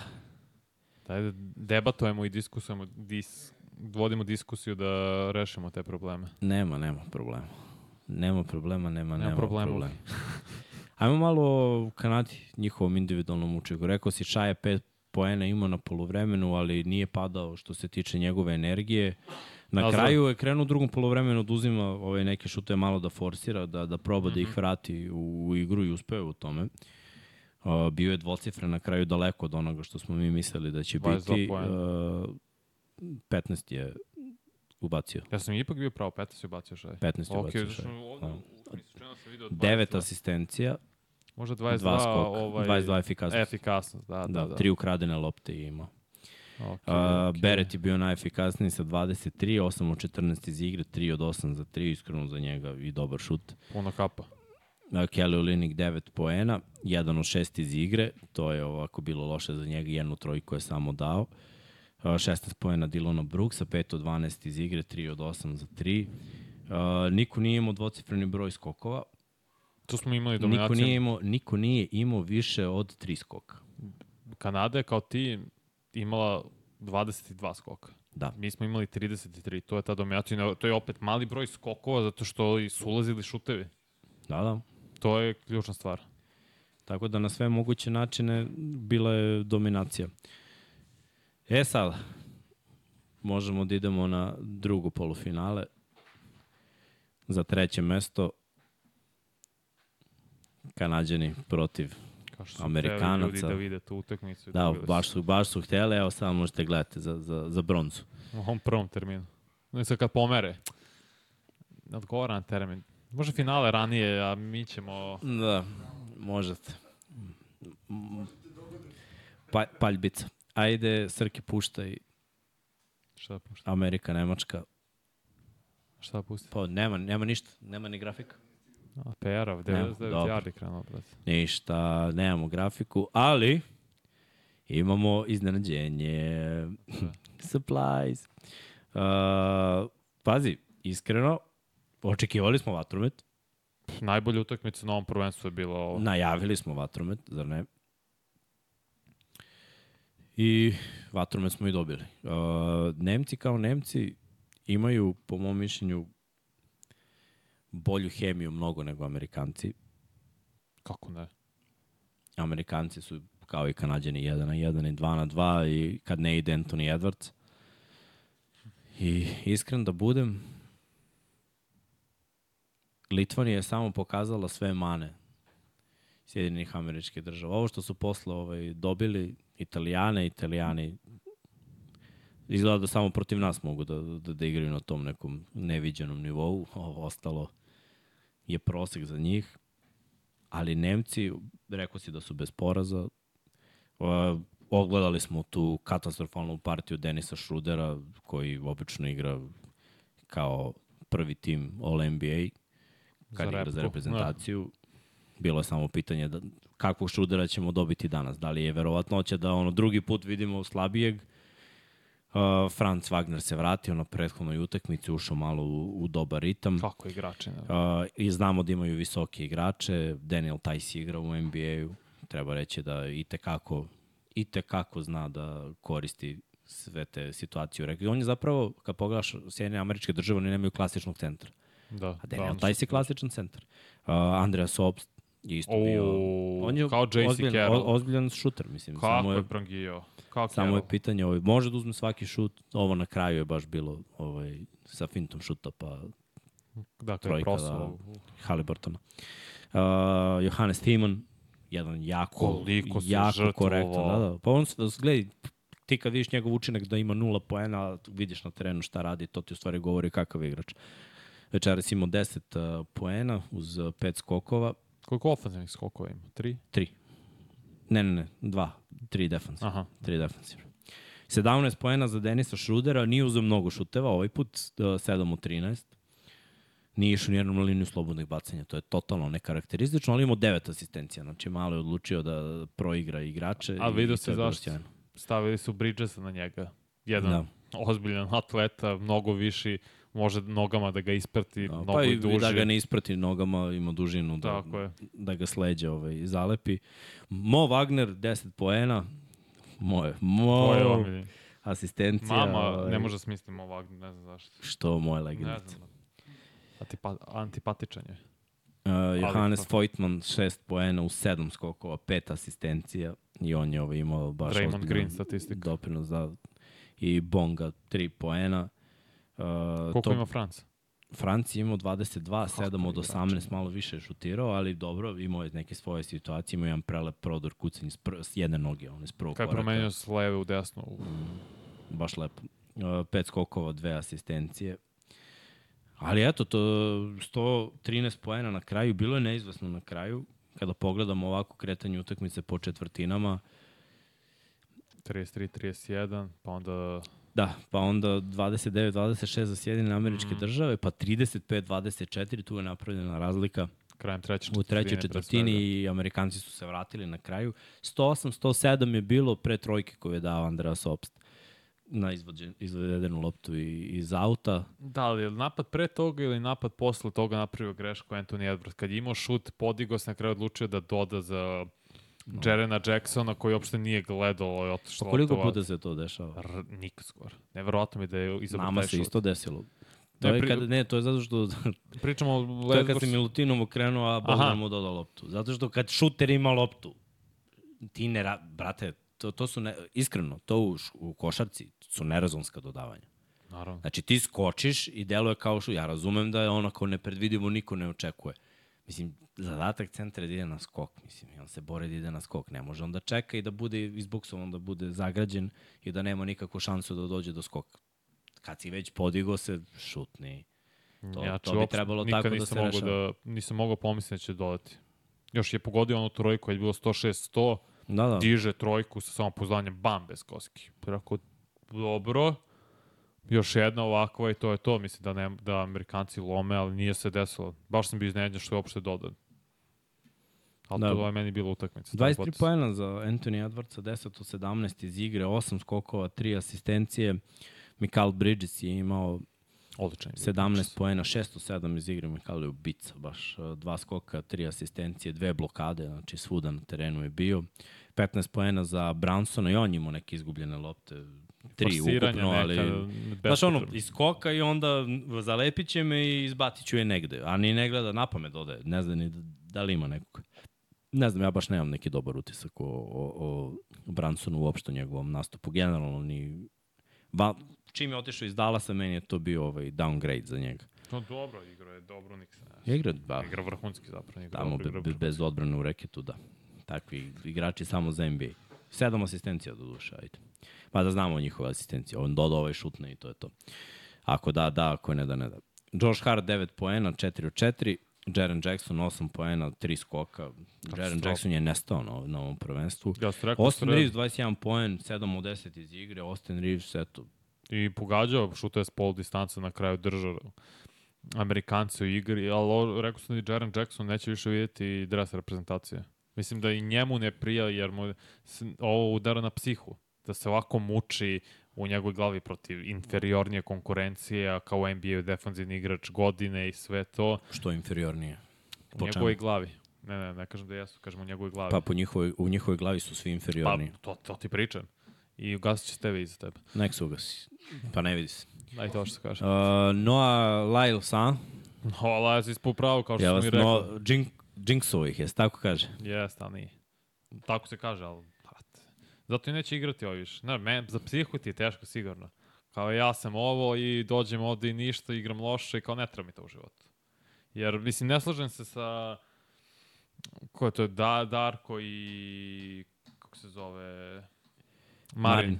Daj da debatujemo i diskusujemo, dis, vodimo diskusiju da rešimo te probleme. nema, nema problema. Nema problema, nema, nema, Nema problema. problema. Ajmo malo o Kanadi, njihovom individualnom učinku. Rekao si Šaje pet poena imao na polovremenu, ali nije padao što se tiče njegove energije. Na Nazdrav. kraju je krenuo u drugom polovremenu da uzima ove neke šute malo da forsira, da, da proba da Mhm. ih vrati u, u igru i uspeo u tome. Uh, bio je dvocifren na kraju daleko od onoga što smo mi mislili da će 22 biti. Uh, 15 je ubacio. Ja sam ipak bio pravo, 15 je ubacio šaj. 15 je Ok, ubacio šaj. ovde Da. u sam video 9 22. asistencija, Možda 22 22, skok, ovaj, 22 efikasnosti. efikasnost, da, da, Da, da. tri ukradene lopte je imao. Okay, Uh, okay. Beret je bio najefikasniji sa 23, 8 od 14 iz igre, 3 od 8 za 3, iskreno za njega i dobar šut. Puno kapa. Uh, Kelly Olinik 9 poena, 1 od 6 iz igre, to je ovako bilo loše za njega, jednu trojku je samo dao. Uh, 16 poena Dilona Brooksa, 5 od 12 iz igre, 3 od 8 za 3. Uh, niko nije imao dvocifreni broj skokova, Tu smo imali niko dominaciju. nije, imao, niko nije imao više od 3 skoka. Kanada je kao ti imala 22 skoka. Da. Mi smo imali 33, to je ta dominacija. To je opet mali broj skokova zato što su ulazili šutevi. Da, da. To je ključna stvar. Tako da na sve moguće načine bila je dominacija. E sad, možemo da idemo na drugo polufinale. Za treće mesto Kanadjani protiv Kao što su Amerikanaca. ljudi da vide tu utakmicu. Da, baš su, baš su htjeli, evo sad možete gledati za, za, za bronzu. U ovom prvom terminu. I sad kad pomere, ne odgovara na termin. Može finale ranije, a mi ćemo... Da, možete. Pa, paljbica. Ajde, Srki, puštaj Šta da puštam? Amerika, Nemačka. Šta da pustim? Pa nema, nema ništa, nema ni grafika. A, Nema, 99 dobro. yardi krenuo, brate. Ništa, nemamo grafiku, ali imamo iznenađenje. Supplies. Uh, pazi, iskreno, očekivali smo vatromet, Najbolja utakmica na ovom prvenstvu je bila ovo. najavili smo vatromet, zar ne? I vatromet smo i dobili. Uh, Nemci kao Nemci imaju, po mom mišljenju, bolju hemiju mnogo nego Amerikanci. Kako ne? Amerikanci su kao i Kanadjani 1 na 1 i 2 na 2 i kad ne ide Anthony Edwards. I iskren da budem, Litvanija je samo pokazala sve mane Sjedinih američkih država. Ovo što su posle ovaj, dobili Italijane, Italijani izgleda da samo protiv nas mogu da, da, da igraju na tom nekom neviđenom nivou. Ovo ostalo je prosek za njih. ali Nemci, rekao si da su bez poraza, ogledali smo tu katastrofalnu partiju Denisa Šrudera, koji obično igra kao prvi tim All-NBA, kad Za igra za repku, reprezentaciju. Bilo je samo pitanje da, kakvog Šrudera ćemo dobiti danas. Da li je verovatnoća da ono drugi put vidimo slabijeg, Uh, Franz Wagner se vratio na prethodnoj utakmici, ušao malo u, u dobar ritam. Kako igrači, ne? Uh, I znamo da imaju visoke igrače. Daniel Tice igra u NBA-u. Treba reći da i tekako, i tekako zna da koristi sve te situacije. On je zapravo, kad pogledaš Sjedinje američke države, oni nemaju klasičnog centra. Da, A Daniel ono Tice je klasičan centar. Uh, Andrea Sobst je isto bio... On je kao JC ozbiljan, Carroll. ozbiljan šuter, mislim. samo Kako je je brangio? Kako Samo je Carroll? pitanje, ovaj, može da uzme svaki šut, ovo na kraju je baš bilo ovaj, sa fintom šuta, pa Dakle, trojka, prosao. Haliburtona. Uh, Johannes Thiemann, jedan jako, Koliko se jako korektan. Da, da. Pa on, s- gledaj, ti kad vidiš njegov učinak da ima nula poena, vidiš na terenu šta radi, to ti u stvari govori kakav je igrač. Večeras imao 10 uh, poena uz uh, 5 skokova, Koliko ofenzivnih skokova ima? Tri? 3. Ne, ne, ne, 2, 3 defensivne. Aha. 3 defensivne. 17 poena za Denisa Šrudera, nije uzeo mnogo šuteva, ovaj put uh, 7 u 13. Nije išao nijednom na liniju slobodnih bacanja, to je totalno nekarakteristično, ali imao 9 asistencija, znači malo je odlučio da proigra igrače. A vidio bilo zašto? Stavili su Bridgesa na njega. Jedan Da. ozbiljan atleta, mnogo viši, može nogama da ga isprati, Da, mnogo pa i i duži. da ga ne isprati nogama, ima dužinu da, Tako je. da ga sleđa ovaj, zalepi. Mo Wagner, 10 poena, moje, mo, To je omiljeni. asistencija. Mama ovaj, ne može smisliti ovak, ne znam zašto. Što moje Ne legendice. znam. Atipa, antipatičan je. Uh, Johannes Voigtman, šest poena u sedam skokova, pet asistencija i on je ovaj imao baš ozbiljan Green statistika. doprinos da i Bonga tri poena. Uh, Koliko to, ima Franc? Franci imao 22, 7 od igrač, 18, malo više je šutirao, ali dobro, imao je neke svoje situacije, imao je jedan prelep prodor kucanje s, pr s jedne noge, on je s prvog Kad je koraka. promenio s leve u desnu? u- baš lepo. Uh, pet skokova, dve asistencije. Ali eto, to 113 poena na kraju, bilo je neizvesno na kraju, kada pogledamo ovako kretanje utakmice po četvrtinama, 33-31, pa onda da, pa onda 29-26 za Sjedine američke mm. države, pa 35-24, tu je napravljena razlika krajem treće u trećoj četvrtine, četvrtini i Amerikanci su se vratili na kraju. 108-107 je bilo pre trojke koju je dao Andreas Obst na izvođen, izvedenu loptu i, iz auta. Da li je napad pre toga ili napad posle toga napravio grešku Anthony Edwards? Kad je imao šut, podigao se na kraju odlučio da doda za. Jerena Jacksona koji uopšte nije gledao i otišla Pa koliko puta se to dešava? R nikad skoro. Neverovatno mi da je izabrao Nama se isto desilo. To Ne, je pri- kad, ne, to je zato što Pričamo o to je kad si Milutinovo okrenuo, a Bogdan mu dodao loptu. Zato što kad šuter ima loptu, ti ne, ra- brate, to, to su, ne, iskreno, to u, u košarci su nerazonska dodavanja. Naravno. Znači ti skočiš i deluje kao što, ja razumem da je onako nepredvidivo niko ne očekuje. Mislim, zadatak centra je da ide na skok, mislim, i on se bori da ide na skok. Ne može on da čeka i da bude izbuksovan, da bude zagrađen i da nema nikakvu šansu da dođe do skoka. Kad si već podigo se, šutni. To, ja to bi trebalo tako da se rešava. Da, nisam mogao pomisliti da će dodati. Još je pogodio onu trojku, je bilo 106-100, Da, da. diže trojku sa samopouzdanje, bam, bez koski. Rekao, dobro, još jedna ovakva i to je to. Mislim da, ne, da Amerikanci lome, ali nije se desilo. Baš sam bio iznenađen što je uopšte dodan. Ali Da. to je meni bila utakmica. taj 23 potez. poena za Anthony Edwardsa, 10 od 17 iz igre, 8 skokova, 3 asistencije. Mikal Bridges je imao Odličan je bio 17 Bridges. poena, 6 od 7 iz igre, Mikal je ubica, baš uh, dva skoka, tri asistencije, dve blokade, znači svuda na terenu je bio. 15 poena za Bransona i on imao neke izgubljene lopte, tri ukupno, ali... Znaš ono, bespotrebna. iz skoka i onda zalepit će me i izbatit ću je negde. A ni ne gleda na pamet ode. Ne zna ni da, da li ima nekog. Ne znam, ja baš nemam neki dobar utisak o, o, o Bransonu uopšte njegovom nastupu. Generalno ni... Va, čim je otišao iz Dallasa, meni je to bio ovaj downgrade za njega. No dobro, igra je dobro, nik se ne. Igra, ba, Igra vrhunski zapravo. Igra tamo dobro, be, igra be, bez odbrane u reketu, da. Takvi igrači samo za NBA. Sedam asistencija do duše, ajde. Pa da znamo njihove asistencije. On doda ovaj šutne i to je to. Ako da, da, ako ne da, ne da. Josh Hart 9 poena, 4 od 4. Jaren Jackson 8 poena, 3 skoka. Jaren. Jackson je nestao na, na ovom prvenstvu. Ja sam rekao, Austin Reeves 21 poen, 7 od 10 iz igre. Austin Reeves, eto, I pogađao, šutuje s pol distance na kraju držao Amerikanci u igri, ali rekao sam da i Jaren Jackson neće više vidjeti dres reprezentacije. Mislim da i njemu ne prija jer mu ovo udara na psihu. Da se ovako muči u njegovoj glavi protiv inferiornije konkurencije, a kao u NBA defanzivni igrač godine i sve to. što je inferiornije. U Po njegovoj čemu? glavi. Ne, ne, ne kažem da jesu, kažem u njegovoj glavi. Pa po njihovoj, u njihovoj glavi su svi pa inferiorniji. to, to ti pričam. I ugasit će tebe iza tebe. Nek se ugasi. Pa ne vidi se. Daj to što se kaže. Uh, Noah San, Ola, ja si ispao pravo, kao što ja sam mi rekao. no, Jink, Jinxovo ih je, tako kaže. Jeste, ali nije. Tako se kaže, ali... Zato i neće igrati ovi više. Ne, men, za psihu ti je teško sigurno. Kao ja sam ovo i dođem ovde i ništa, igram loše i kao ne treba mi to u životu. Jer, mislim, ne slažem se sa... Ko je to? Da, Darko i... Kako se zove? Marin. Marin.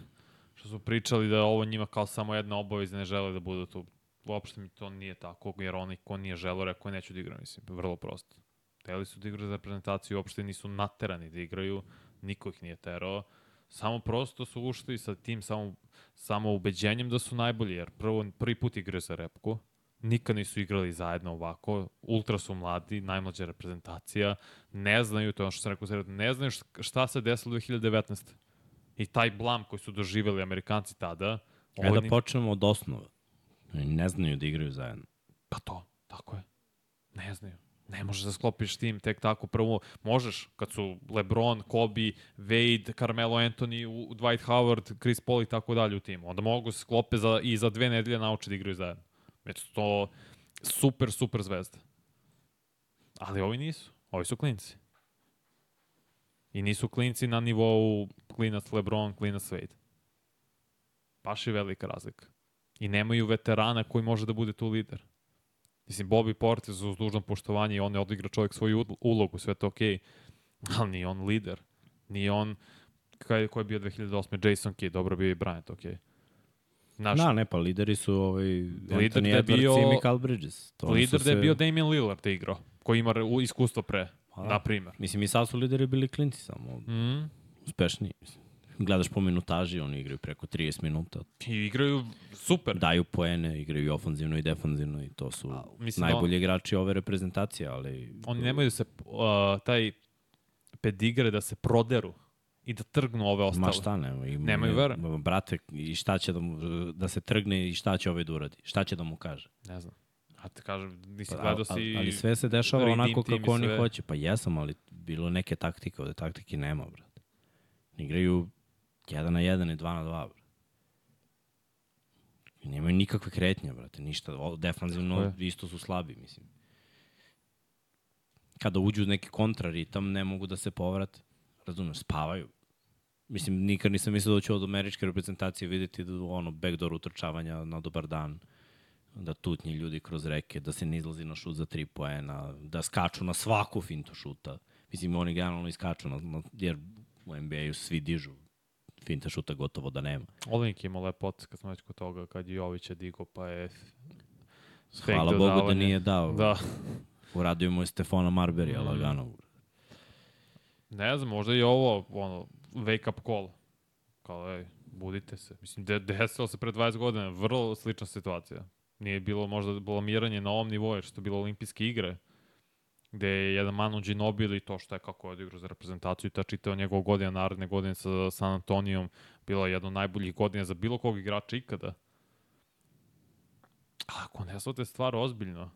Što su pričali da je ovo njima kao samo jedna obaveza, ne žele da budu tu. Uopšte mi to nije tako, jer oni ko nije želo, rekao neću da igram, mislim, vrlo prosto. Hteli su da igraju za reprezentaciju, uopšte nisu naterani da igraju, niko ih nije terao. Samo prosto su ušli sa tim samo, samo ubeđenjem da su najbolji, jer prvo, prvi put igraju za repku, nikad nisu igrali zajedno ovako, ultra su mladi, najmlađa reprezentacija, ne znaju, to je ono što sam rekao, sredo, ne znaju št- šta se desilo 2019. I taj blam koji su doživjeli Amerikanci tada, E da ni- počnemo od osnova. Ne znaju da igraju zajedno. Pa to, tako je. Ne znaju. Ne možeš da sklopiš tim tek tako prvo. Možeš kad su LeBron, Kobe, Wade, Carmelo Anthony, Dwight Howard, Chris Paul i tako dalje u timu. Onda mogu se sklope za, i za dve nedelje nauče da igraju zajedno. Već su to super, super zvezde. Ali ovi nisu. Ovi su klinci. I nisu klinci na nivou klinac LeBron, klinac Wade. Baš je velika razlika. I nemaju veterana koji može da bude tu lider. Mislim, Bobby Portis uz dužno poštovanje i on je odigra čovjek svoju ulogu, sve to okej. Ali nije on lider. Nije on, kaj, ko je bio 2008. Jason Kidd, dobro bio i Bryant, okej. Naš, Da, ne, pa lideri su ovaj, Lider Anthony Edwards bio- i Mikal Bridges. To lider da je bio Damian Lillard da igrao, koji ima iskustvo pre, na primer. Mislim, i sad su lideri bili klinci samo, Mm. uspešniji. Mislim. Gledaš po minutaži, oni igraju preko 30 minuta. I igraju super. Daju poene, igraju i ofanzivno i defanzivno i to su mislim da najbolji igrači ove reprezentacije, ali... Oni nemaju da se, uh, taj pedigre da se proderu i da trgnu ove ostale. Ma šta nema. I, Nemaju vere. Brate, i šta će da, mu, da se trgne i šta će ovaj da uradi? Šta će da mu kaže? Ne znam. A te kažem, nisi Pa, gledao si... ali sve se dešava onako kako oni sve. hoće. Pa jesam, ali bilo neke taktike, ovde taktike nema, brate. Igraju 1 na 1 i 2 na 2, brate. I nemaju nikakve kretnje, brate, ništa. O, defanzivno isto su slabi, mislim. Kada uđu u neki kontraritam, ne mogu da se povrate. Razumeš, spavaju. Mislim, nikad nisam mislio da ću od američke reprezentacije videti da, ono, backdoor utrčavanja na dobar dan da tutnji ljudi kroz reke, da se ne izlazi na šut za tri poena, da skaču na svaku fintu šuta. Mislim, oni generalno iskaču, na, na, jer u NBA-u svi dižu finta šuta gotovo da nema. Olenik je imao lepot kad smo već kod toga, kad je digo, pa je... Hvala Bogu da dodavanje. nije dao. Da. Uradio mu je Stefana Marberija Mm. lagano. Ne znam, možda i ovo, ono, wake up call. Kao, ej, budite se. Mislim, de, desilo se pre 20 godina, vrlo slična situacija. Nije bilo možda blamiranje na ovom nivou, što je bilo olimpijske igre, gde je jedan Manu Ginobili, to što je kako je odigrao za reprezentaciju, i ta čitava njegova godina, naredne godine sa San Antonijom, bila jedna od najboljih godina za bilo kog igrača ikada. A ako ne shvate stvar ozbiljno,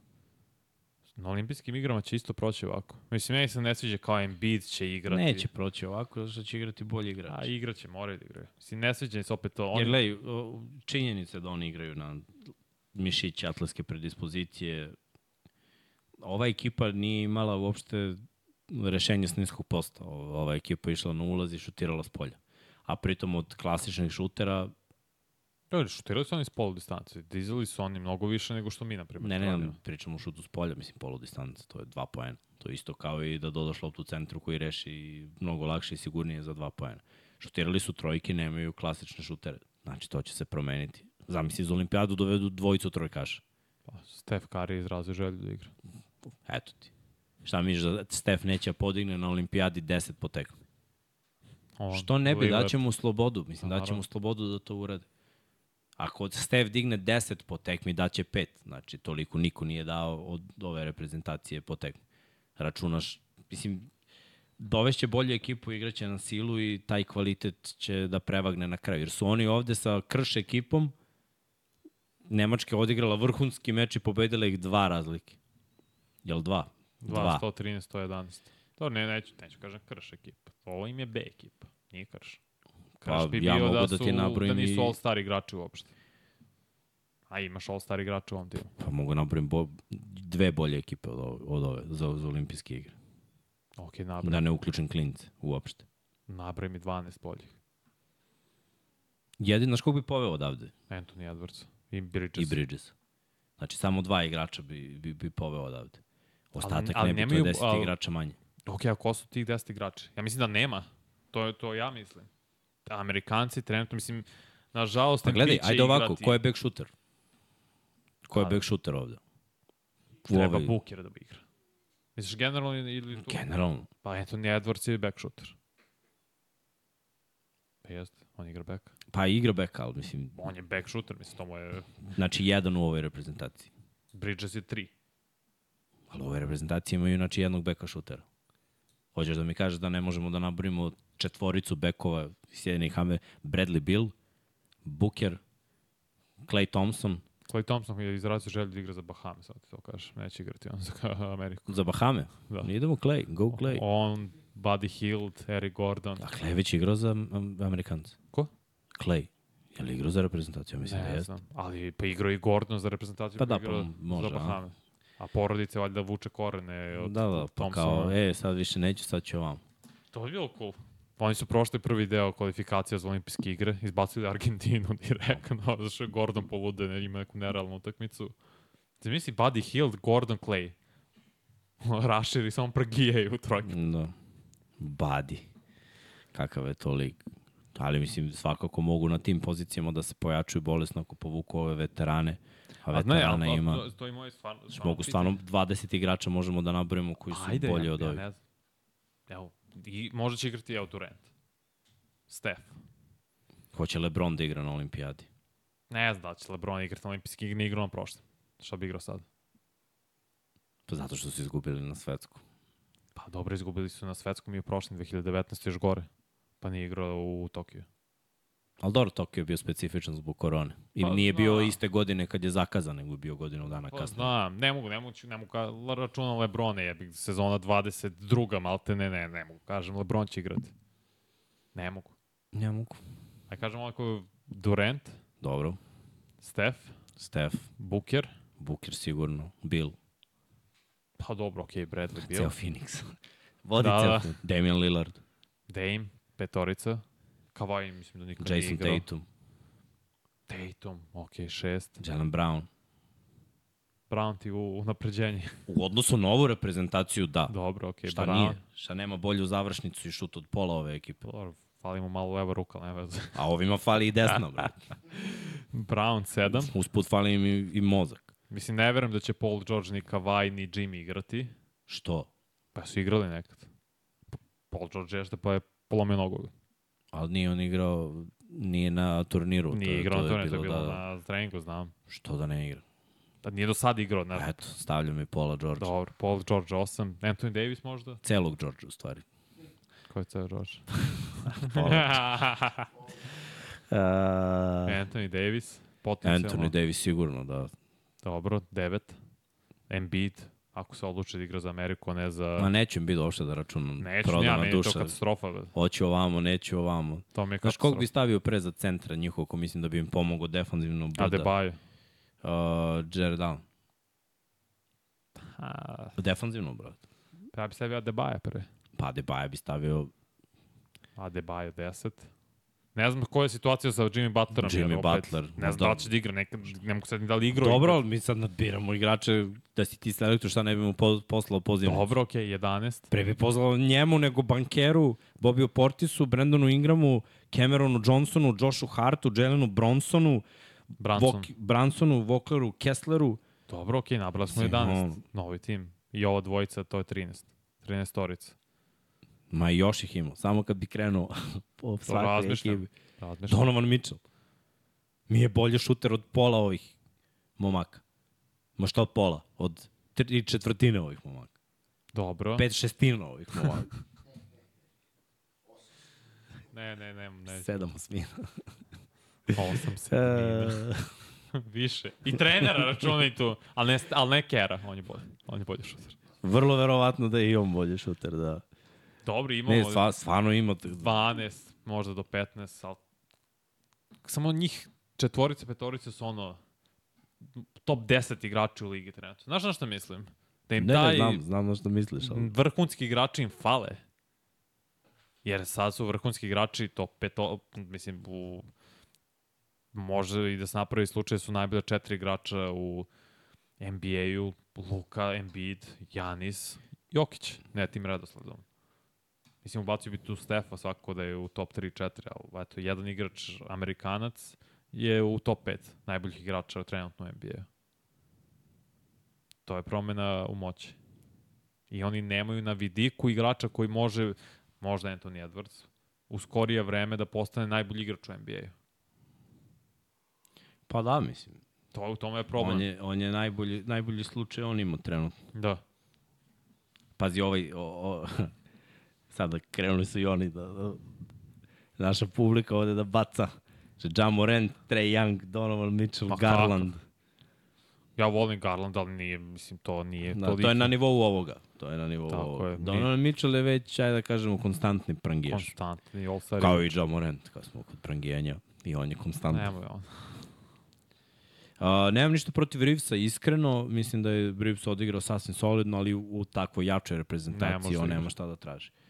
na olimpijskim igrama će isto proći ovako. Mislim, meni se ne sviđa kao Embiid će igrati. Neće proći ovako, zato što će igrati bolji A igrač. igraće, moraju da igraju. Mislim, ne sviđa se opet to. Jer Oni, gledaj, o, činjenica je da oni igraju na mišiće, atletske predispozicije. Ova ekipa nije imala uopšte rešenje s niskog posta. Ova ekipa je išla na ulaz i šutirala s polja. A pritom od klasičnih šutera, da, šutirali su oni s polu distance. Dizali su oni mnogo više nego što mi, na primjer. ne, ne, radimo. pričamo o šutu s polja, mislim polu distanca, to je dva poena. To je isto kao i da dodaš loptu u centru koji reši mnogo lakše i sigurnije za dva poena. Šutirali su trojke, nemaju klasične šutere. Znači, to će se promeniti. Zamisli, iz olimpijadu dovedu dvojicu trojkaša. Pa, Steph Curry je izrazio želju da igra. Eto ti. Šta misliš da Stef neće podigne na olimpijadi 10 po tekmi? On, Što ne bi, daće mu slobodu. Mislim, daće mu slobodu da to urade. Ako Stef digne 10 po tekmi, daće 5. Znači, toliko niko nije dao od ove reprezentacije po tekmi. Računaš, mislim, dovešće bolju ekipu, igraće na silu i taj kvalitet će da prevagne na kraju. Jer su oni ovde sa krš ekipom, Nemačka je odigrala vrhunski meč i pobedila ih dva razlike. Jel dva? 2, 113, 111. To ne, neću, neću kažem krš ekipa. Ovo im je B ekipa, nije krš. Krš Pa, bi ja bio da, da su, ti nabrojim da nisu i- all-star igrači uopšte. A imaš all-star igrača u ovom timu. Pa mogu napravim bo, dve bolje ekipe od ove, od ove za, za olimpijske igre. Ok, nabroj, Da ne uključim klince uopšte. nabroj mi 12 boljih. Jedin, znaš kog bi poveo odavde? Anthony Edwards i Bridges. I Bridges. Znači, samo dva igrača bi, bi, bi poveo odavde. Ostatak ali ne bi, to nemaju- je deset ali- igrača manje. Ok, a ko su tih 10 igrača? Ja mislim da nema. To je to ja mislim. Amerikanci trenutno, mislim, nažalost, Pa gledaj, ajde ovako, igrati. ko je back shooter? Ko je Pa- back shooter ovde? U Treba ovoj- Booker da bi igra. Misliš generalno ili tu? Generalno. Pa Anthony Edwards je back shooter. Pa jeste, on igra back. Pa igra back, ali mislim, On je back shooter, mislim, to mu je... znači jedan u ovoj reprezentaciji. Bridges je 3. Ali u ovoj reprezentaciji imaju znači jednog beka šutera. Hoćeš da mi kažeš da ne možemo da naborimo četvoricu bekova Sjedinih Ame, Bradley Bill, Booker, Clay Thompson, Clay Thompson je izrazio želju da igra za Bahame, sad ti to kažeš. Neće igrati on za Ameriku. za Bahame. Da. Da. Idemo Clay, go Clay. On, Buddy Hield, Eric Gordon. A Clay je već igrao za um, Amerikanca. Ko? Clay. Je li igrao za reprezentaciju? Mislim da Ne jeste. znam, ali pa igrao i Gordon za reprezentaciju. Pa da, igrao pa može, za? Bahame. A porodice valjda vuče korene od Da, da, pa Thompsona. kao, e, sad više neću, sad ću ovam. To je bilo cool. Oni su prošli prvi deo kvalifikacija za olimpijske igre, izbacili Argentinu direktno, zašto je Gordon polude, ne, ima neku nerealnu utakmicu. Zamisli Buddy Hield, Gordon Clay. Raširi samo prgijaju trojke. Da. Badi. Kakav je to lik. Ali mislim, svakako mogu na tim pozicijama da se pojačuju bolesno ako povuku ove veterane. A A ne, ali, ima... to, to je moje stvarno... Znači, mogu stvarno 20 igrača možemo da nabrojimo koji su Ajde, bolji ja, od ja ovih. ne znam. Evo, i možda će igrati evo Durant. Steph. Hoće LeBron da igra na olimpijadi. Ne znam da će LeBron igrati na olimpijski igre, nije igrao na prošlom. Šta bi igrao sad? Pa zato što su izgubili na svetsku. Pa dobro, izgubili su na svetskom i u prošlom 2019. još gore. Pa nije igrao u Tokiju. Ali dobro, Tokio je bio specifičan zbog korone. I Pa nije bio znam. iste godine kad je zakazan, nego je bio godinu dana Pa kasnije. znam, ne mogu, ne mogu, ne mogu računam Lebrone, jebi sezona 22. malte, ne, ne, ne mogu, kažem, Lebron će igrati. Ne mogu. Ne mogu. Aj kažem ovako, Durant, Dobro. Steph, Steph, Booker, Booker sigurno, Bill, pa dobro, okej, okay, Bradley ceo Beal, Phoenix. Vodi Da, ceo da. Damian Lillard, Dame, petorica, Kawhi, mislim da nije Jason igrao. Tatum, Tatum, okej, okay, šest. Jalen Brown. Brown ti u, u napređenje. U odnosu na ovu reprezentaciju, da. dobro, okay, Šta nije? Šta nema bolju završnicu i šut od pola ove ekipe. Dobro, fali mu malo leva ruka, ne veze. A ovima fali i desna, brate. Brown, sedam. Usput fali im i, i mozak. Mislim, ne verujem da će Paul George, ni Kawhi, ni Jimmy igrati. Što? Pa su igrali nekad. Paul George jeste pa je polomio nogu. Ali nije on igrao, nije na turniru. Nije je- igrao na to, ne, to je bilo, bilo da, da. na treningu, znam. Što da ne igra? Pa nije do sad igrao, ne znam. Eto, stavljam i Paula George. Dobro, Paul George 8, Anthony Davis možda? Celog George, u stvari. Ko je ceo George? Uh, Anthony Davis, potencijalno. Anthony Davis sigurno, da. Dobro, 9. Embiid, ako se odluči da igra za Ameriku, a ne za... Ma neću im biti uopšte da računam. Neću, ja, Prodana meni je to duša. katastrofa. bre. Hoću ovamo, neću ovamo. To mi je Znaš kog bi stavio pre za centra njihovog, ko mislim da bi im pomogao defanzivno Buda? Adebayo. Uh, Jared Allen. A, Defanzivno, brate. pa ja bi stavio Adebayo pre. Pa Adebayo bi stavio Adebayo 10. Ne znam koja je situacija sa Jimmy Butlerom. Jimmy opet Butler, Ne znam da. da li će da igra, nekad, ne mogu sad ni da li igrao. Dobro, ali mi sad nadbiramo igrače, da si ti selektor, šta ne bi mu po, poslao poziv. Dobro, okej, okay, 11. Pre bi pozvao njemu nego bankeru, Bobiju Portisu, Brandonu Ingramu, Cameronu Johnsonu, Joshu Hartu, Jelenu Bronsonu, Branson. Vok, Bransonu, Vokleru, Kessleru. Dobro, okej, okay, nabrali smo Mislim, 11. ono- Novi tim. I ova dvojica, to je 13. 13 storica. Ma još ih ima. Samo kad bi krenuo po svakoj ekipi. Razmišljam. Donovan Mitchell. Mi je bolje šuter od pola ovih momaka. Ma šta od pola? Od tri četvrtine ovih momaka. Dobro. Pet šestina ovih momaka. Ne, ne, ne, ne. Sedam osmina. Osam sedmina. Više. I trenera računaj tu. Ali ne, ali ne Kera, on je bolji. On je bolji šuter. vrlo verovatno da je i on bolje šuter, da. Dobro, imamo Ne, stva, stvarno ima... 12, možda do 15, ali samo njih četvorice, petorice su ono top 10 igrači u ligi trenutno. Znaš na što mislim? Da im Ne, taj ne, znam, znam na što misliš. Ali... vrhunski igrači im fale. Jer sad su vrhunski igrači top peto, mislim, u, može i da se napravi slučaj da su najbolja četiri igrača u NBA-u, Luka, Embiid, Janis, Jokić, ne tim redosledom. Mislim, ubacio bi tu Stefa svako da je u top 3-4, ali eto, jedan igrač, Amerikanac, je u top 5 najboljih igrača trenutno u NBA-u. To je promena u moći. I oni nemaju na vidiku igrača koji može, možda Anthony Edwards, u skorije vreme da postane najbolji igrač u NBA-u. Pa da, mislim. To u tome je problem. On je, on je najbolji, najbolji slučaj on ima trenutno. Da. Pazi, ovaj... O, o, sada krenuli su i oni da, da naša publika ovde da baca. Že Ja Morant, Trey Young, Donovan Mitchell, Pa Garland. Ja volim Garland, ali nije, mislim, to nije Da, to je na nivou ovoga. To je na nivou Tako ovoga. je. Donovan Mitchell je već, ajde da kažemo, konstantni prangijaš. konstantni all-star. Kao i Ja Morant, kad smo kod prangijenja. I on je konstantni. Nemoj on. Uh, nemam ništa protiv Reevesa, iskreno. Mislim da je Reeves odigrao sasvim solidno, ali u, u takvoj jačoj reprezentaciji on da nema šta da traži. To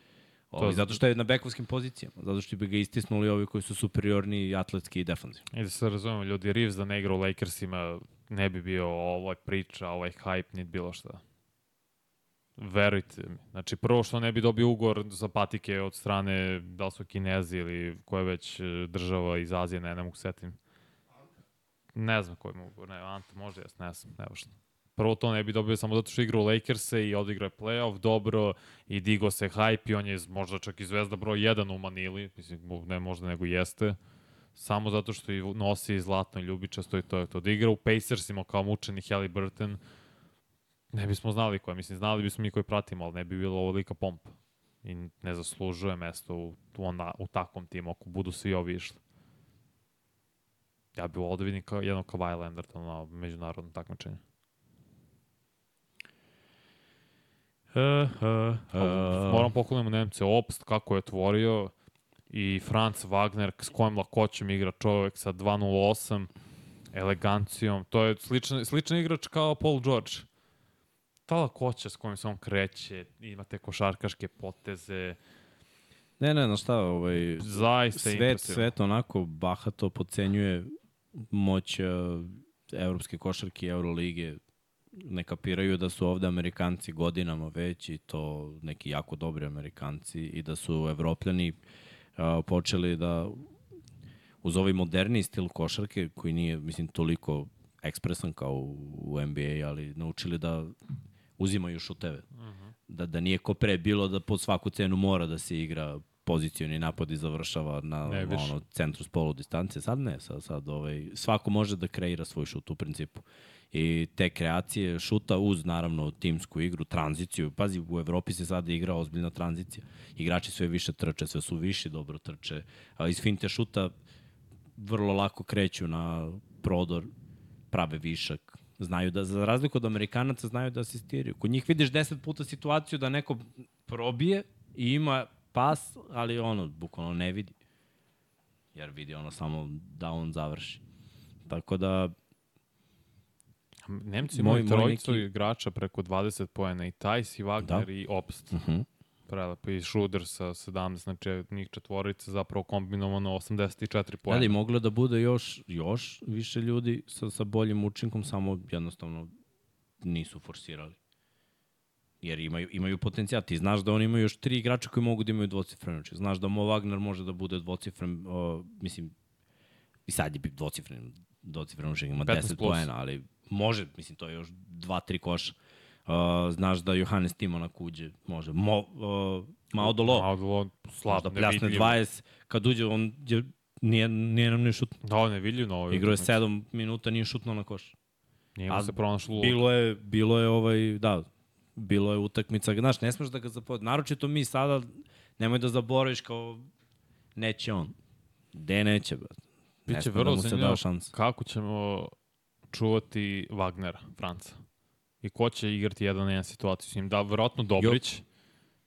Ovi, zato što je na bekovskim pozicijama. Zato što bi ga istisnuli ovi koji su superiorni atletski i defanzivni. I da se razumemo, ljudi, Reeves da ne igra u Lakersima ne bi bio ovaj priča, ovaj hype, niti bilo šta. Verujte mi. Znači, prvo što ne bi dobio ugor za patike od strane, da li su Kinezi ili koja već e, država iz Azije, ne, ne mogu setim. Ne znam koji mogu, ne, Ante može, jes, ne znam, ne možda. Prvo to ne bi dobio samo zato što igra u Lakers-e i odigrao je playoff dobro i digo se hype i on je možda čak i zvezda broj 1 u Manili, mislim, ne možda nego jeste samo zato što i nosi zlatno i ljubičasto i to je to. Da igra u Pacersima kao mučeni Halliburton, ne bismo znali koja, mislim, znali bismo mi koji pratimo, ali ne bi bilo ovolika pompa. I ne zaslužuje mesto u, ona, u takvom timu, ako budu svi ovi išli. Ja bih volao da vidim kao, jednog Kawhi Leonarda na međunarodnom takmičenju. Uh, uh, Uh, Moram poklanjamo Nemce Opst, kako je otvorio i Franz Wagner s kojom lakoćem igra čovek sa 2.08, elegancijom. To je sličan, sličan igrač kao Paul George. Ta lakoća s kojom se on kreće, ima te košarkaške poteze, Ne, ne, znaš šta, ovaj, zaista svet, svet onako bahato pocenjuje moć uh, evropske košarke i Eurolige. Ne kapiraju da su ovde Amerikanci godinama već i to neki jako dobri Amerikanci i da su Evropljani uh, počeli da uz ovaj moderni stil košarke koji nije, mislim, toliko ekspresan kao u, u NBA, ali naučili da uzimaju šuteve. Uh -huh. da, da nije ko pre bilo da po svaku cenu mora da se igra pozicioni napad i završava na Ne, ono, centru s polu distance. Sad ne, sad, sad ovaj, svako može da kreira svoj šut u principu. I te kreacije šuta uz naravno timsku igru, tranziciju. Pazi, u Evropi se sada igra ozbiljna tranzicija. Igrači sve više trče, sve su više dobro trče. A iz finte šuta vrlo lako kreću na prodor, prave višak. Znaju da, za razliku od Amerikanaca, znaju da asistiraju. Kod njih vidiš deset puta situaciju da neko probije i ima pas, ali ono, bukvalno ne vidi. Jer vidi ono samo da on završi. Tako da, Nemci imaju moj trojicu neki- igrača preko 20 poena i Tajs i Wagner Da. i Obst. uh -huh. Prelepo. I Schroeder sa 17, znači njih četvorica zapravo kombinovano 84 poena. Da li moglo da bude još, još više ljudi sa, sa boljim učinkom, samo jednostavno nisu forsirali. Jer imaju, imaju potencijal. Ti znaš da oni imaju još tri igrača koji mogu da imaju dvocifren učin. Znaš da Mo Wagner može da bude dvocifren, o, mislim, i sad je bi dvocifren, dvocifren učin, ima 15 10 plus. poena, ali može, mislim, to je još dva, tri koša. Uh, znaš da Johannes Timonak uđe, može. Mo, uh, Mao Dolo, Malo dolo, slab, da pljasne nevidljivo. 20, kad uđe, on je, nije, nije nam ni šut. Da, nevidljiv na ovoj. Igrao je utakmici. 7 minuta, nije šutno na koš. Nije mu se pronašlo. Bilo je, bilo je ovaj, da, bilo je utakmica, znaš, ne smeš da ga zapovedi. Naročito mi sada, nemoj da zaboraviš kao, neće on. Gde neće, brate? Biće da vrlo zanimljivo da šansa. kako ćemo čuvati Wagnera, Franca. I ko će igrati jedan na jedan situaciju s njim. Da, verovatno Dobrić.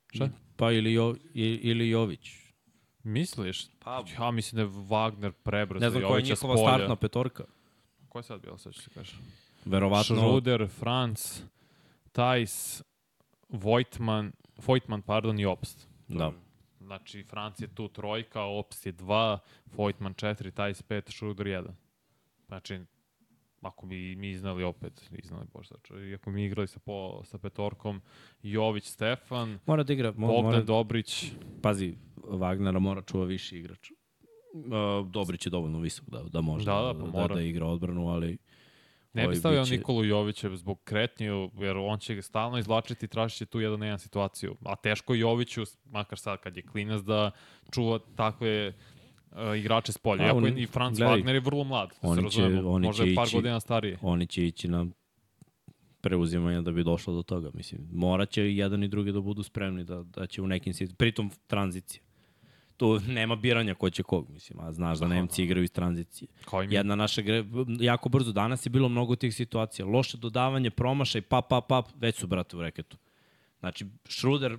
Šta? Pa ili, jo, i- ili Jović. Misliš? Pa, Ja mislim da je Wagner prebrzo ne znam koja je njihova polja. startna petorka. Ko je sad bila, sad ću ti kažem? Verovatno, Schruder, Franz, Tajs, Vojtman, Vojtman, pardon, i Obst. da. Znači, Franc je tu trojka, Obst je dva, Vojtman četiri, Tajs pet, Schruder jedan. Znači, ako bi mi iznali opet, iznali bož znači, iako mi igrali sa, po, sa petorkom, Jović, Stefan, Mora da igra, mo, Bogdan mora, Dobrić, pazi, Wagnera mora čuva viši igrač. Uh, Dobrić je dovoljno visok da, da može Da, da, pa da, mora. da, igra odbranu, ali Ne bi stavio biće- Nikolu Jovića zbog kretnje, jer on će ga stalno izvlačiti i tražit će tu jedan na jedan situaciju. A teško Joviću, makar sad kad je klinac, da čuva takve uh, igrače s polja. Iako i Franz gledaj, Wagner je vrlo mlad, da se oni će- razumemo. oni Možda je par ići- godina stariji. oni će ići na preuzimanje da bi došlo do toga. Mislim, morat će i jedan i drugi da budu spremni da, da će u nekim situacijama, pritom tranzicija. Tu nema biranja ko će kog, mislim, a znaš da Nemci igraju iz tranzicije. Jedna naša gre, jako brzo, danas je bilo mnogo tih situacija. Loše dodavanje, promašaj, pa, pa, pa, već su, brate, u reketu. Znači, Schruder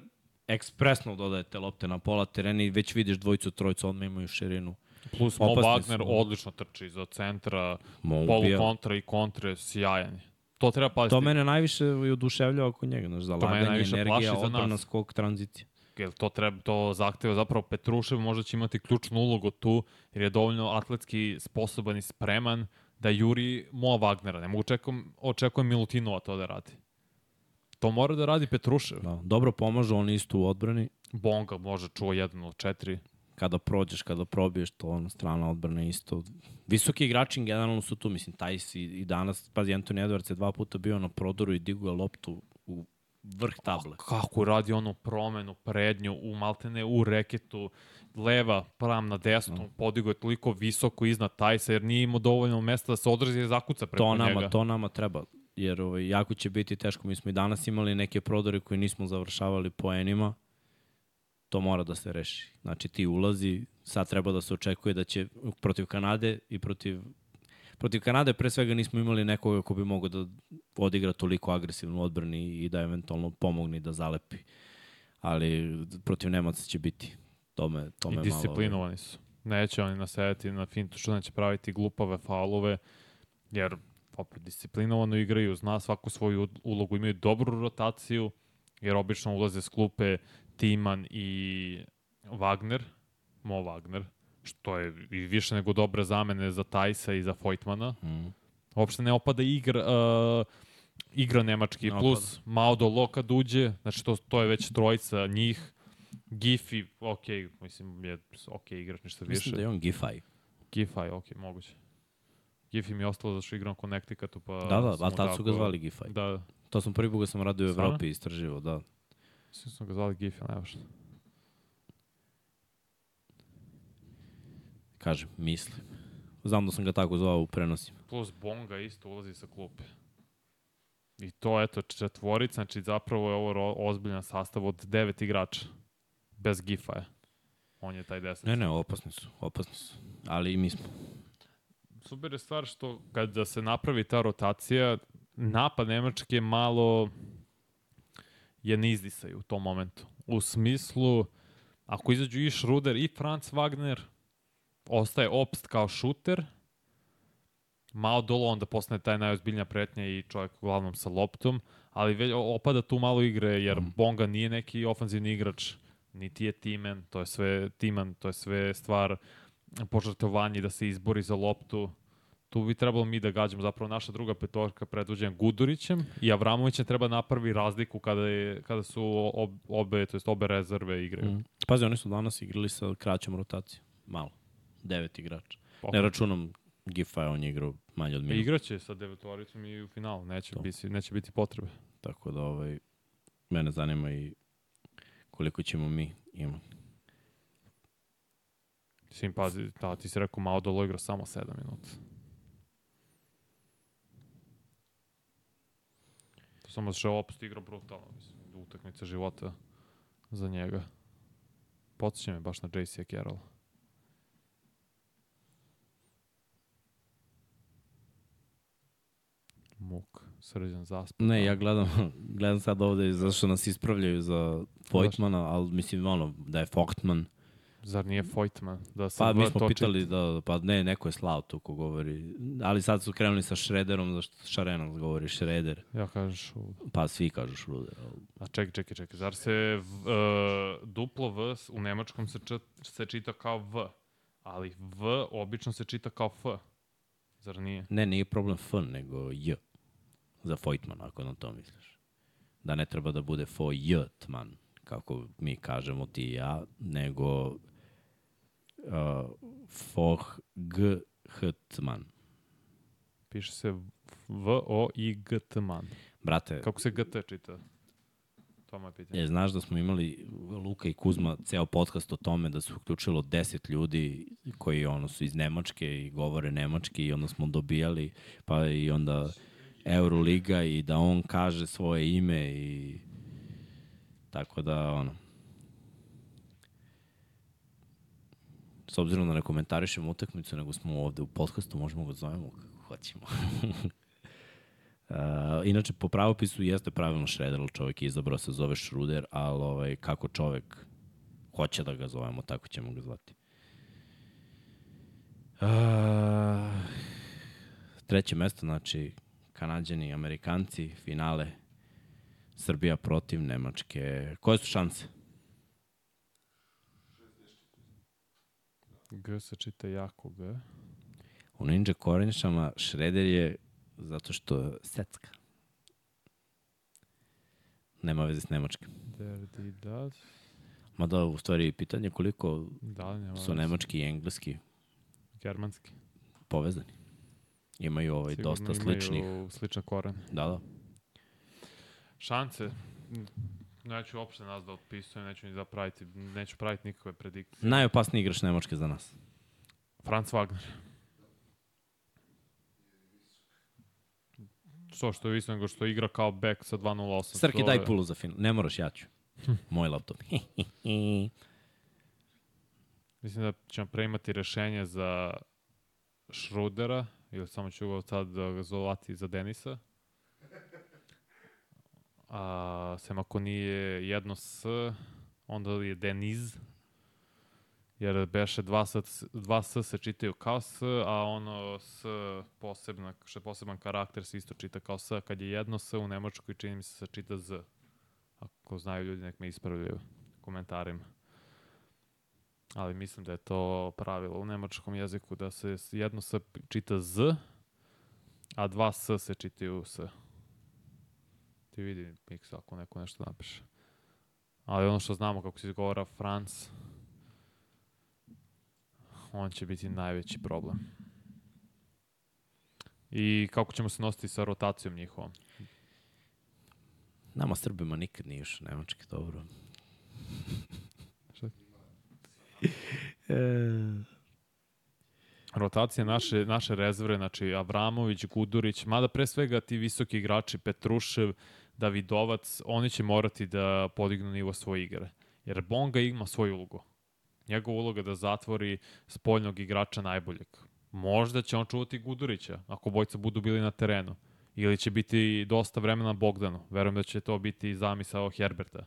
ekspresno dodaje te lopte na pola terena i već vidiš dvojicu, trojicu, odmah imaju širinu. Plus Mo Wagner su. odlično trči za centra, Mo polu kontra i kontre, sjajan je. To treba paziti. To mene najviše i oduševljava oko njega, znaš, zalaganje, energija, odbrana, skok, tranzicija. jer to treba to zahteva zapravo Petrušev možda će imati ključnu ulogu tu jer je dovoljno atletski sposoban i spreman da juri Mo Wagnera. Ne mogu očekujem, očekujem Milutinova to da radi. To mora da radi Petrušev. Da, dobro pomažu, on isto u odbrani. Bonga može čuva jedan od četiri. Kada prođeš, kada probiješ, to ono, strana odbrana isto. Visoki igrači generalno su tu, mislim, Tajs i, i danas, pazi, Anthony Edwards je dva puta bio na prodoru i digao je loptu u vrh table. Kako radi onu promenu, prednju, u maltene, u reketu, leva, pram na desnu, Da. podigo je toliko visoko iznad Tajsa jer nije imao dovoljno mesta da se odrezi i zakuca preko To nama, njega. to nama treba, jer ovaj, jako će biti teško. Mi smo i danas imali neke prodore koje nismo završavali poenima, to mora da se reši. Znači ti ulazi, sad treba da se očekuje da će protiv Kanade i protiv protiv Kanade pre svega nismo imali nekoga ko bi mogao da odigra toliko agresivnu odbrani i da eventualno pomogne da zalepi. Ali protiv Nemaca će biti. To me, to me I malo... disciplinovani su. Neće oni nasedati na fintu što neće praviti glupave faulove, jer opet disciplinovano igraju, zna svaku svoju ulogu, imaju dobru rotaciju, jer obično ulaze s klupe Timan i Wagner, Mo Wagner, što je i više nego dobre zamene za Tajsa i za Vojtmana. Mm. Uopšte ne opada igra, uh, igra nemački, Ne plus Mao Dolo kad uđe, znači to, to je već trojica njih, Gifi, ok, mislim, je ok igrač, ništa više. Mislim da je on Gifaj. Gifi, ok, moguće. Gifi mi je ostalo zašto igram Connecticatu, pa... Da, da, a tad su ga zvali Gifaj. Da, To sam prvi put ga sam radio u? Evropi istraživo, da. svi smo ga zvali Gifi, nema šta. Kažem, mislim. Znam da sam ga tako zvao u prenosima. Plus Bonga isto ulazi sa klupe. I to, eto, četvorica, znači zapravo je ovo ozbiljan sastav od devet igrača. Bez Gifaja. On je taj deset. Ne, ne, opasni su, opasni su. Ali i mi smo. Super je stvar što kada se napravi ta rotacija, napad Nemačke malo je ne izdisaju u tom momentu. U smislu, ako izađu i Schruder i Franz Wagner, ostaje Obst kao šuter, Mao Dolo onda postane taj najozbiljnija pretnja i čovjek uglavnom sa loptom, ali već opada tu malo igre jer Mm. Bonga nije neki ofanzivni igrač, niti je Timen, to je sve Timan, to je sve stvar požrtovanje da se izbori za loptu. Tu bi trebalo mi da gađamo zapravo naša druga petorka predvođena Gudurićem i Avramovićem treba napravi razliku kada, je, kada su ob, obe, to jest obe rezerve igraju. Mm. Pazi, oni su danas igrali sa kraćom rotacijom. Malo. Devet igrača. Pa, Ne računam Gifa, on je igrao manje od minuta. Igraće sa devetoricom i u finalu, neće, To. biti, neće biti potrebe. Tako da ovaj, mene zanima i koliko ćemo mi imati. Sim, pazi, da, ti si rekao malo dolo igra samo 7 minuta. Samo da še opst igra brutalno, mislim, utakmica života za njega. Podsjeća me baš na JC Carroll. Muk, srđan zaspan. Ne, ja gledam, gledam sad ovde zašto nas ispravljaju za Voigtmana, ali mislim ono, da je Voigtman. Zar nije Voigtman? Da se Pa mi smo toči- pitali da, pa ne, neko je slao tu ko govori. Ali sad su krenuli sa Šrederom, zašto Šarenac govori Šreder. Ja kažeš u Pa svi kažu Šruder. ali- A čekaj, čekaj, čekaj. Zar se v, uh, duplo V u nemačkom se, č, se čita kao V, ali V obično se čita kao F. Zar nije? Ne, nije problem F, nego J. Za Voigtman, ako na to misliš. Da ne treba da bude Voigtman, kako mi kažemo ti i ja, nego uh, Voigtman. Piše se V-O-I-G-T-man. Brate, Kako se GT čita? To je moje pitanje. Je, znaš da smo imali Luka i Kuzma ceo podcast o tome da se uključilo 10 ljudi koji ono su iz Nemačke i govore nemački i onda smo dobijali pa i onda Euroliga i da on kaže svoje ime i tako da ono s obzirom da ne komentarišemo utakmicu nego smo ovde u podcastu možemo ga zovemo kako hoćemo Uh, inače, po pravopisu jeste pravilno Šreder, ali čovjek je izabrao se zove Šruder, ali ovaj, kako čovjek hoće da ga zovemo, tako ćemo ga zvati. Uh, treće mesto, znači, Kanadjani Amerikanci, finale Srbija protiv Nemačke. Koje su šanse? G se čita jako G. U Ninja Korenšama Šreder je zato što je secka. Nema veze s Nemačkim. Der, di, da. Mada, u stvari, pitanje je koliko Da nema su nemački i engleski Germanski. povezani. Imaju ovaj Sigurno dosta imaju sličnih. Slične korene. Da, da. Šanse. Neću uopšte nas da otpisujem, neću ni da praviti, neću praviti nikakve predikcije. Najopasniji igrač Nemačke za nas. Franz Wagner. Što što je visno nego što igra kao back sa 2.08. Srki, To daj je- pulu za final. Ne moraš, ja ću. Moj laptop. Mislim da ćemo preimati rešenje za Šrudera, ili samo ću ga sad da ga zovati za Denisa. A, sem ako nije jedno S, onda je Deniz. Jer beše dva S, dva S se čitaju kao S, a ono S posebna, što je poseban karakter se isto čita kao S. Kad je jedno S u Nemačkoj čini mi se se čita Z. Ako znaju ljudi nek me ispravljaju komentarima ali mislim da je to pravilo u nemačkom jeziku da se jedno S čita Z, a dva S se čitaju S. Ti vidi, Miksa, ako neko nešto napiše. Ali ono što znamo kako se izgovara Franc, on će biti najveći problem. I kako ćemo se nositi sa rotacijom njihovom? Nama Srbima nikad nije još Nemački, dobro. E, rotacija naše, naše rezerve, znači Avramović, Gudurić, mada pre svega ti visoki igrači, Petrušev, Davidovac, oni će morati da podignu nivo svoje igre. Jer Bonga ima svoju ulogu. Njegova uloga je da zatvori spoljnog igrača najboljeg. Možda će on čuvati Gudurića, ako bojca budu bili na terenu. Ili će biti dosta vremena Bogdanu. Verujem da će to biti zamisao Herberta,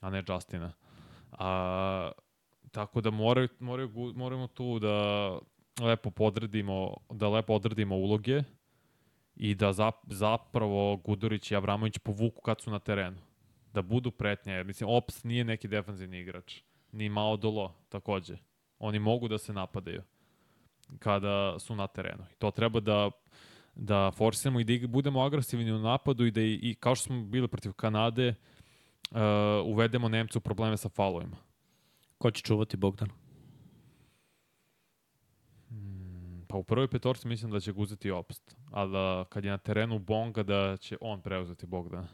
a ne Justina. A, tako da moraju, moraju, moramo tu da lepo podredimo, da lepo odredimo uloge i da zap, zapravo Gudurić i Avramović povuku kad su na terenu. Da budu pretnje. Mislim, Ops nije neki defanzivni igrač. Ni Mao Dolo takođe. Oni mogu da se napadaju kada su na terenu. I to treba da da forsiramo i da budemo agresivni u napadu i da i, i kao što smo bili protiv Kanade uh, uvedemo Nemcu probleme sa faulovima. ko će čuvati Bogdana? Pa u prvoj petorci mislim da će ga uzeti opst. a da kad je na terenu Bonga da će on preuzeti Bogdana.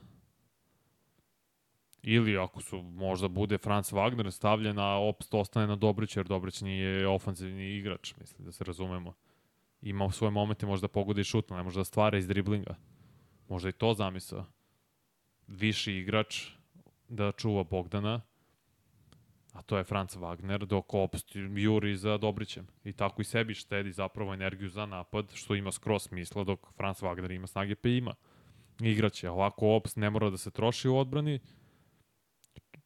Ili ako su, možda bude Franz Wagner stavljen, a Opst ostane na Dobrić, jer Dobrić nije ofanzivni igrač, mislim, da se razumemo. Ima u svoje momente možda pogodi i šutno, ne može da stvara iz driblinga. Možda i to zamisao. Viši igrač da čuva Bogdana, a to je Franz Wagner, dok Opst juri za Dobrićem. I tako i sebi štedi zapravo energiju za napad, što ima skroz smisla, dok Franz Wagner ima snage, pa ima. Igraće. Ovako Opst ne mora da se troši u odbrani,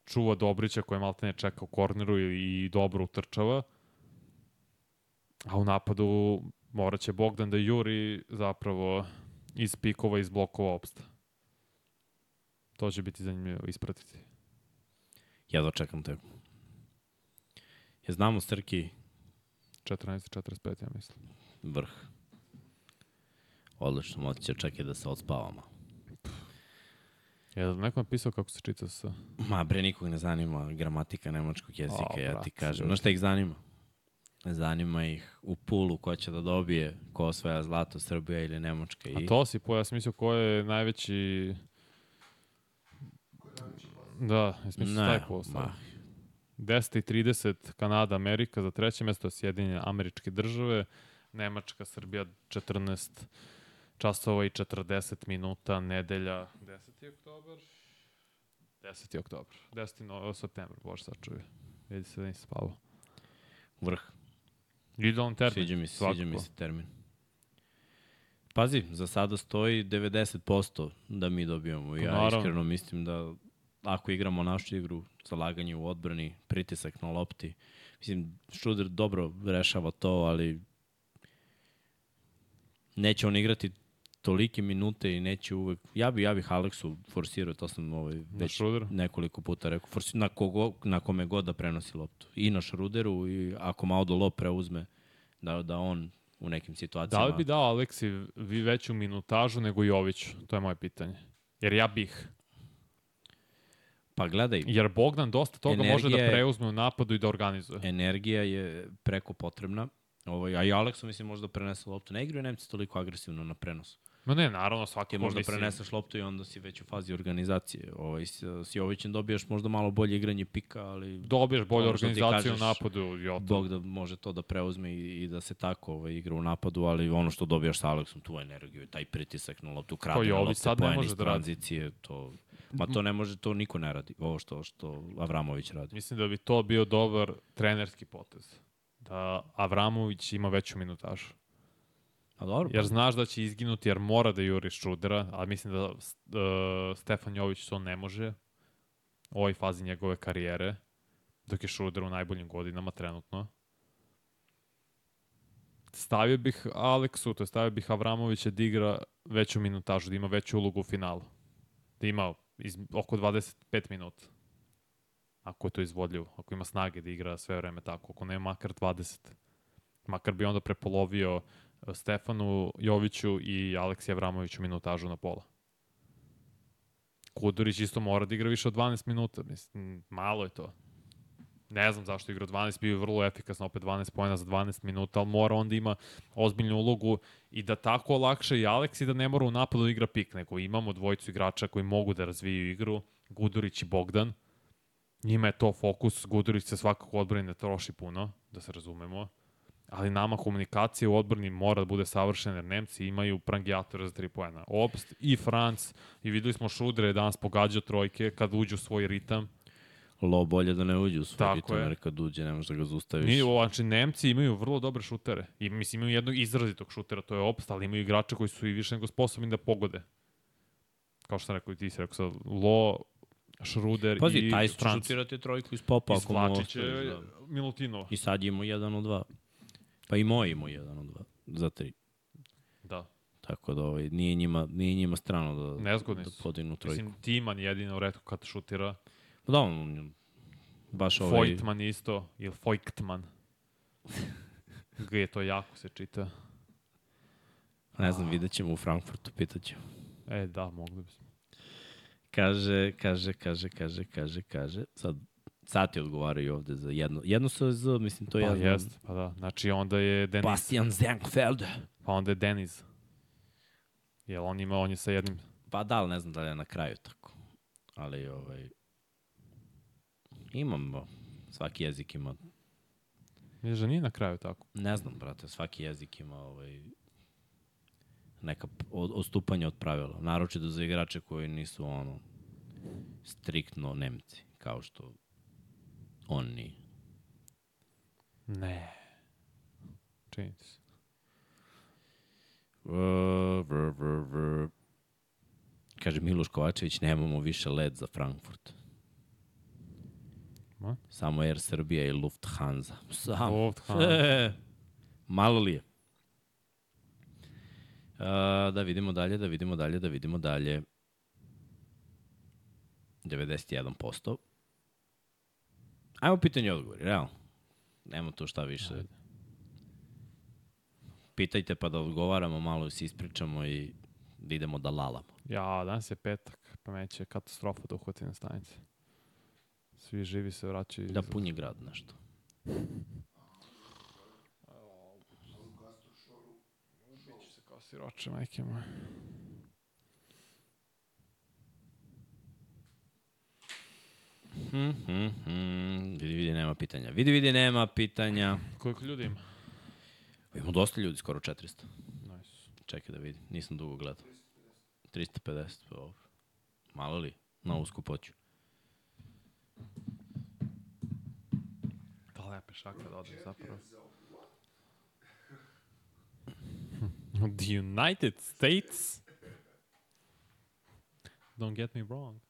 čuva Dobrića koji malte ne čeka u korneru i, dobro utrčava. A u napadu morat će Bogdan da juri zapravo iz pikova, iz blokova opsta. To će biti zanimljivo ispratiti. Ja dočekam te. Ja znamo Srki 14.45, ja mislim. vrh. Odlično, moći će čekati da se odspavamo. Je li neko napisao kako se čita sa... Ma bre, nikog ne zanima gramatika nemačkog jezika, O, ja ti brate, kažem. Znaš šta ih zanima? Zanima ih u pulu ko će da dobije, ko osvaja zlato, Srbija ili Nemačka. I... A to si, po, ja sam mislio ko je najveći... Da, ja sam mislio taj pol. ma, 10.30 Kanada, Amerika, za treće mesto Sjedinjene američke države, Nemačka, Srbija 14 časova i 40 minuta, nedelja 10. oktobar, 10. oktobar, 10. No, septembar, bože sad čuje. Vidi se da nisi spavao. vrh. Idealan termin. Sviđa mi se, svakako. sviđa mi se termin. Pazi, za sada stoji 90% da mi dobijamo. Pa ja naravno. iskreno mislim da ako igramo našu igru, zalaganje u odbrani, pritisak na lopti, mislim, Šuder dobro rešava to, ali neće on igrati tolike minute i neće uvek... Ja bi, ja bih Aleksu forsirao, to sam ovaj, već nekoliko puta rekao, forsi, na, kogo, na kome god da prenosi loptu. I na Šruderu i ako malo do lop preuzme, da, da on u nekim Da situacijama... li bi dao Aleksi veću minutažu nego Jović? To je moje pitanje. Jer ja bih. Pa gledaj, Jer Bogdan dosta toga može da preuzme u napadu i da organizuje. energija je preko potrebna. Ovaj, a i Aleksa mislim možda prenese loptu. Ne igraju Nemci toliko agresivno na prenos. Ma ne, naravno, svaki možda preneseš loptu i onda si već u fazi organizacije. Ovaj, s, s Jovićem dobijaš možda malo bolje igranje pika, ali Dobiješ bolju organizaciju u napadu. Jo, to. Bog da može to da preuzme i, i da se tako ovaj, igra u napadu, ali ono što dobijaš sa Aleksom, tu energiju, taj pritisak na loptu, kradene Jović lopte, sad ne poeni može iz da tranzicije, to... Ma to ne može, to niko ne radi, ovo što, što Avramović radi. Mislim da bi to bio dobar trenerski potez. Da Avramović ima veću minutažu. A dobro, Jer znaš da će izginuti jer mora da juri Šrudera, a mislim da uh, Stefan Jović to ne može u ovoj fazi njegove karijere, dok je Šruder u najboljim godinama trenutno. Stavio bih Aleksu, to je stavio bih Avramovića da igra veću minutažu, da ima veću ulogu u finalu. Da ima iz, oko 25 minuta. Ako je to izvodljivo, ako ima snage da igra sve vreme tako, ako nema makar 20. Makar bi onda prepolovio e, Stefanu Joviću i Aleksiju Avramoviću minutažu na pola. Kudurić isto mora da igra više od 12 minuta, mislim, malo je to. Ne znam zašto igra 12, bio je vrlo efikasno, opet 12 pojena za 12 minuta, ali mora onda ima ozbiljnu ulogu i da tako olakša i Aleks i da ne mora u napadu da igra pik, nego imamo dvojicu igrača koji mogu da razviju igru, Gudurić i Bogdan. Njima je to fokus, Gudurić se svakako odbrani ne troši puno, da se razumemo ali nama komunikacija u odbrani mora da bude savršena, jer Nemci imaju prangijatore za tri poena. Obst i Franc, i videli smo Šudre danas pogađao trojke kad uđe u svoj ritam. Lo bolje da ne uđe u svoj Tako ritam, je. jer kad uđe ne možeš da ga zaustaviš. Nije, znači, Nemci imaju vrlo dobre šutere. I mislim, imaju jednog izrazitog šutera, to je Obst, ali imaju igrača koji su i više nego sposobni da pogode. Kao što sam rekao i ti si rekao sad, Lo, Šruder Pazi, i taj će Franc. šutirati trojku iz popa ostaviš. Da. Milutinova. I sad je imao jedan od dva. Pa i moj imao jedan od dva. Za tri. Da. Tako da ovaj, nije, njima, nije njima strano da, Nezgodni da su. podignu trojku. Mislim, Timan jedino redko kad šutira. Pa da, on, baš ovaj... Fojtman isto, ili Fojktman. G je to jako se čita. Ne znam, vidjet ćemo u Frankfurtu, pitaćemo. E, da, mogli bismo. Kaže, kaže, kaže, kaže, kaže, kaže. Sad, sad ti odgovaraju ovde za jedno. Jedno sa Z, mislim, to Pa ja znam. jest, pa da. Znači onda je Denis, Bastian Zenkfeld. pa onda je Deniz. Jel on ima, on je sa jednim... Pa da, ali ne znam da li je na kraju tako. Ali, ovaj... Imamo, svaki jezik ima, Misliš da nije na kraju tako? ne znam, brate, svaki jezik ima ovaj, neka od- odstupanja od pravila. Naročito za igrače koji nisu ono striktno Nemci, kao što on nije. Ne. Čini se. Kaže Miloš Kovačević, nemamo više let za Frankfurt. Ma? Samo Air Srbija i Lufthansa. Samo. Lufthansa. E, malo li je? A, da vidimo dalje, da vidimo dalje, da vidimo dalje. 91%. Ajmo pitanje i odgovori, realno. Nema tu šta više. Ajde. Pitajte pa da odgovaramo, malo se ispričamo i da idemo da lalamo. Ja, danas je petak, pa me će katastrofa da uhvati na stanici. Svi živi se vraćaju. Da punji grad nešto. Biću se kao siroče, majke moje. Hmm, hmm, hmm. Vidi, vidi, nema pitanja. Vidi, vidi, nema pitanja. Koliko ljudi ima? Imamo dosta ljudi, skoro 400. Nice. Čekaj da vidim, nisam dugo gledao. 350, pa ovo. Malo li? Na ovu skupoću. Lepe šake da odim zapravo. The United States? Don't get me wrong.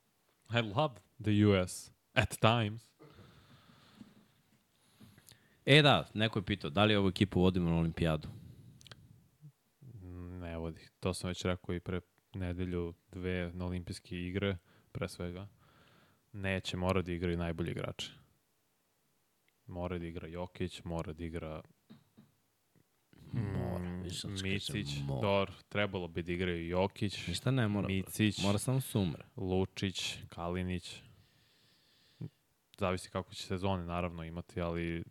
I love the US. At times. E da, neko je pitao, da li ovu ekipu vodimo na olimpijadu? Ne vodi. To sam već rekao i pre nedelju, dve na olimpijske igre, pre svega. Neće, mora da igraju najbolji igrači. Mora da igra Jokić, mora da igra Mora, mm, od Micić, mora. Dor, trebalo bi da igraju Jokić, Ništa ne mora. Micić, Mora samo se umre. Lučić, Kalinić. Zavisi kako će sezone naravno imati, ali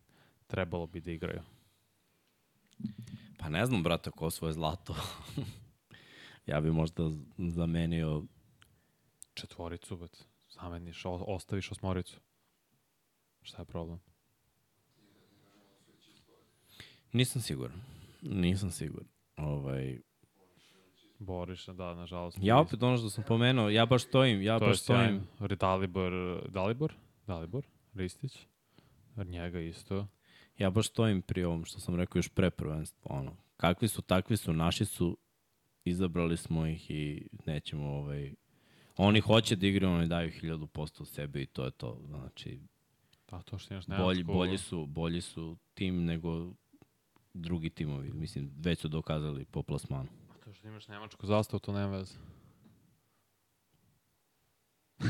trebalo bi da igraju. Pa ne znam, brate, ko svoje zlato. ja bi možda zamenio... Četvoricu, bet. Zameniš, ostaviš osmoricu. Šta je problem? Nisam siguran. Nisam siguran. Ovaj, Boriš, da, nažalost. ja opet ono što sam pomenuo, ja baš stojim, ja to baš stojim. sjajno. Dalibor, Dalibor? Dalibor? Ristić? Njega isto. Ja baš stojim pri ovom što sam rekao još pre prvenstva. Ono, kakvi su, takvi su, naši su, izabrali smo ih i nećemo, ovaj, oni hoće da igraju, oni daju hiljadu posto od sebe i to je to. Znači, Da, to što imaš bolji, bolji, su, bolji su tim nego drugi timovi. Mislim, već su dokazali po plasmanu. To što imaš Nemačku zastavu, to nema veze.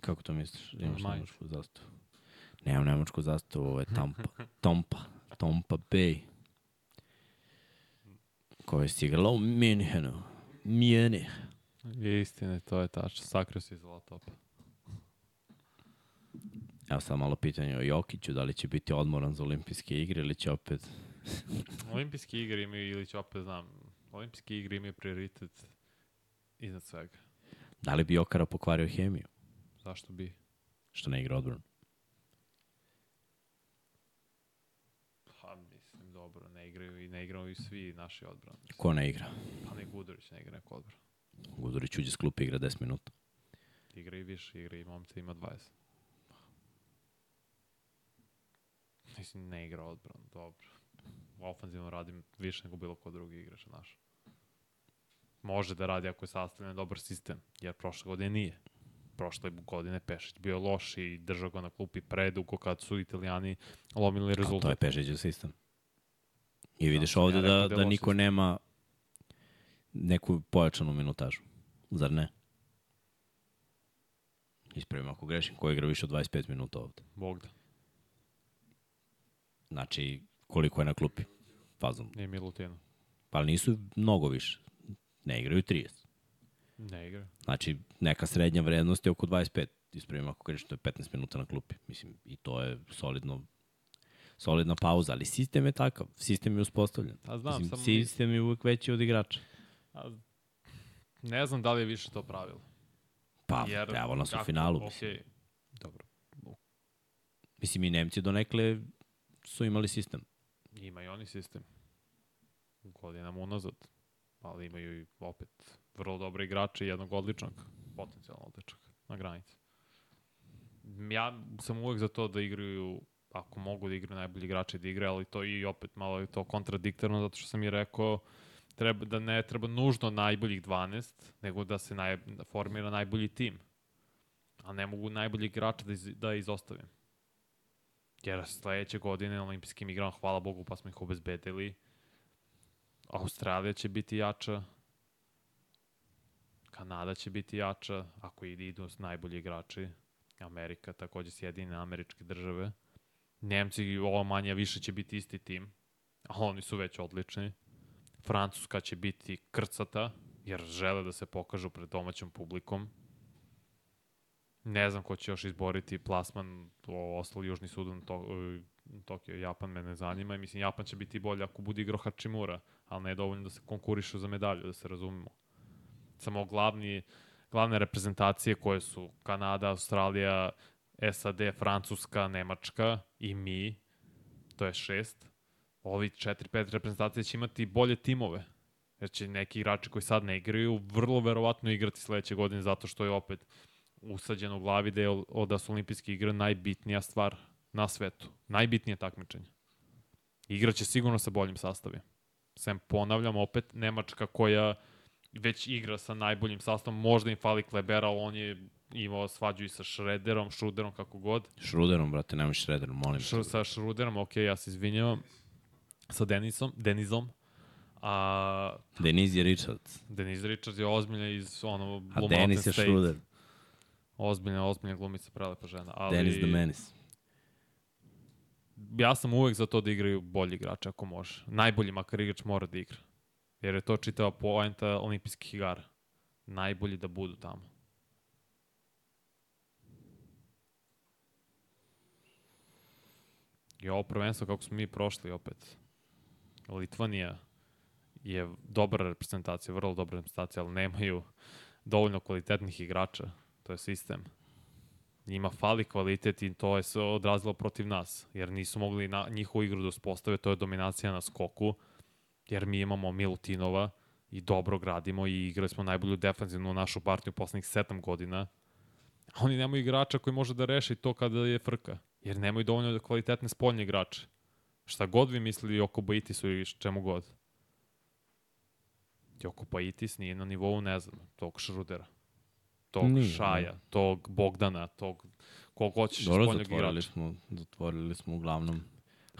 Kako to misliš? Imaš Majicu. nemačku zastavu? Nemam nemačku zastavu, ovo je Tampa. Tompa. Tompa Bay. Koja si igrala u Minhenu. Mjene. Istine, to je tačno. Sakrio si zlatopa. Evo sad malo pitanje o Jokiću, da li će biti odmoran za olimpijske igre ili će opet... Olimpijske igre imaju, ili ću opet znam, olimpijske igre imaju prioritet iznad svega. Da li bi Jokara pokvario hemiju, Zašto bi? što ne igra odbranu? Pa mislim, dobro, ne igraju i ne igraju i svi naši odbrani. Ko ne igra? Pa ne Gudurić ne igra neko odbranu. Gudurić uđe s klupe igra 10 minuta. Igra i više, igra i momci ima 20. Mislim, ne igra odbranu, dobro. Ofanzivno radim više nego bilo ko drugi igrač naš. Može da radi ako je sastavljen dobar sistem, jer prošle godine nije. Prošle godine Pešić bio loš i držao ga na klupi predugo kad su italijani lomili Ali to je rezultat. Pežićev sistem. I vidiš sam ja ovde rekao da, da da niko sistem. nema neku pojačanu minutažu. Zar ne? Ispravim ako grešim, ko igra više od 25 minuta ovde. Bog da. Znači, koliko je na klupi? Fazom. Nije Milutino. Pa nisu mnogo više. Ne igraju 30. Ne igra. Znači, neka srednja vrednost je oko 25. Ispravim ako grešim, to je 15 minuta na klupi. Mislim, i to je solidno solidna pauza, ali sistem je takav. Sistem je uspostavljen. A znam, Mislim, samo sistem je uvek veći od igrača. A, ne znam da li je više to pravilo. Pa, Jer, evo nas u kako- finalu. okej, Mislim. Dobro. Mislim, i Nemci donekle su imali sistem. Ima i oni sistem. Godinama unazad. Ali imaju i opet vrlo dobre igrače i jednog odličnog, potencijalno odličnog na granici. Ja sam uvek za to da igraju, ako mogu da igraju najbolji igrači da igraju, ali to i opet malo je to kontradiktorno, zato što sam i rekao treba, da ne treba nužno najboljih 12, nego da se naj, da formira najbolji tim. A ne mogu najbolji igrača da, iz, da izostavim. Jer sledeće godine olimpijskim igrama, hvala Bogu, pa smo ih obezbedili. Australija će biti jača. Kanada će biti jača, ako idu s najbolji igrači. Amerika, takođe Sjedine američke države. Nemci, ovo manje više će biti isti tim, a oni su već odlični. Francuska će biti krcata, jer žele da se pokažu pred domaćom publikom. Ne znam ko će još izboriti plasman, o, ostali Južni Sudan, to, e, Tokio, Japan me ne zanima. I mislim, Japan će biti bolje ako bude igrao Hachimura, ali ne je dovoljno da se konkurišu za medalju, da se razumemo. Samo glavni, glavne reprezentacije koje su Kanada, Australija, SAD, Francuska, Nemačka i mi, to je šest, ovi 4-5 reprezentacije će imati bolje timove. Jer će neki igrači koji sad ne igraju vrlo verovatno igrati sledeće godine zato što je opet usađeno u glavi da, je, o- da su olimpijske igre najbitnija stvar na svetu. Najbitnije takmičenje. Igraće sigurno sa boljim sastavima. Sem ponavljam opet, Nemačka koja već igra sa najboljim sastavom, možda im fali Klebera, on je imao svađu i sa Šrederom, Šruderom, kako god. Šruderom, brate, nemoj Šrederom, molim. Š, sa Šruderom, ok, ja se izvinjavam. Sa Denisom, Denizom. A Denizije Richards. Deniz Richards je ozbiljna iz ono A Denis je State. Šruder. Ozbiljna, ozbiljna glumica, prelepa žena. Ali, Denis the Menace. ja sam uvek za to da igraju bolji igrači ako može. Najbolji makar igrač mora da igra. Jer je to čitava poenta olimpijskih igara. Najbolji da budu tamo. I ovo prvenstvo kako smo mi prošli opet. Litvanija je dobra reprezentacija, vrlo dobra reprezentacija, ali nemaju dovoljno kvalitetnih igrača. To je sistem njima fali kvalitet i to je se odrazilo protiv nas, jer nisu mogli na njihovu igru da uspostave, to je dominacija na skoku, jer mi imamo Milutinova i dobro gradimo i igrali smo najbolju defanzivnu našu partiju poslednjih 7 godina. Oni nemaju igrača koji može da reši to kada je frka, jer nemaju dovoljno kvalitetne spoljne igrače. Šta god vi mislili oko Baitisu i čemu god. Joko Baitis nije na nivou, ne znam, tog Šrudera tog Nije, Šaja, tog Bogdana, tog kog hoćeš Dobro, spoljnog zatvorili igrača. smo, zatvorili smo uglavnom.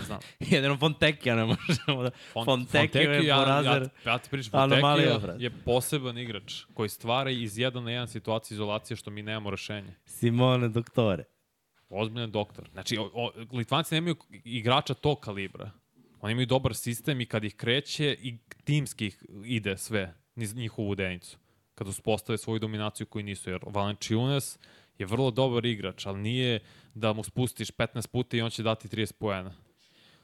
Znam. Jedino Fontekija ne možemo da... Font- Fontekiju je ja, porazer. Ja, ja ti pričam, Fontekija je poseban igrač koji stvara iz jedan na jedan situacije izolacije što mi nemamo rešenje. Simone Doktore. Ozbiljan doktor. Znači, o, o, Litvanci nemaju igrača tog kalibra. Oni imaju dobar sistem i kad ih kreće i timski ih ide sve njihovu denicu. Kad uspostave svoju dominaciju koju nisu. Jer Valanciunas je vrlo dobar igrač, ali nije da mu spustiš 15 puta i on će dati 30 poena.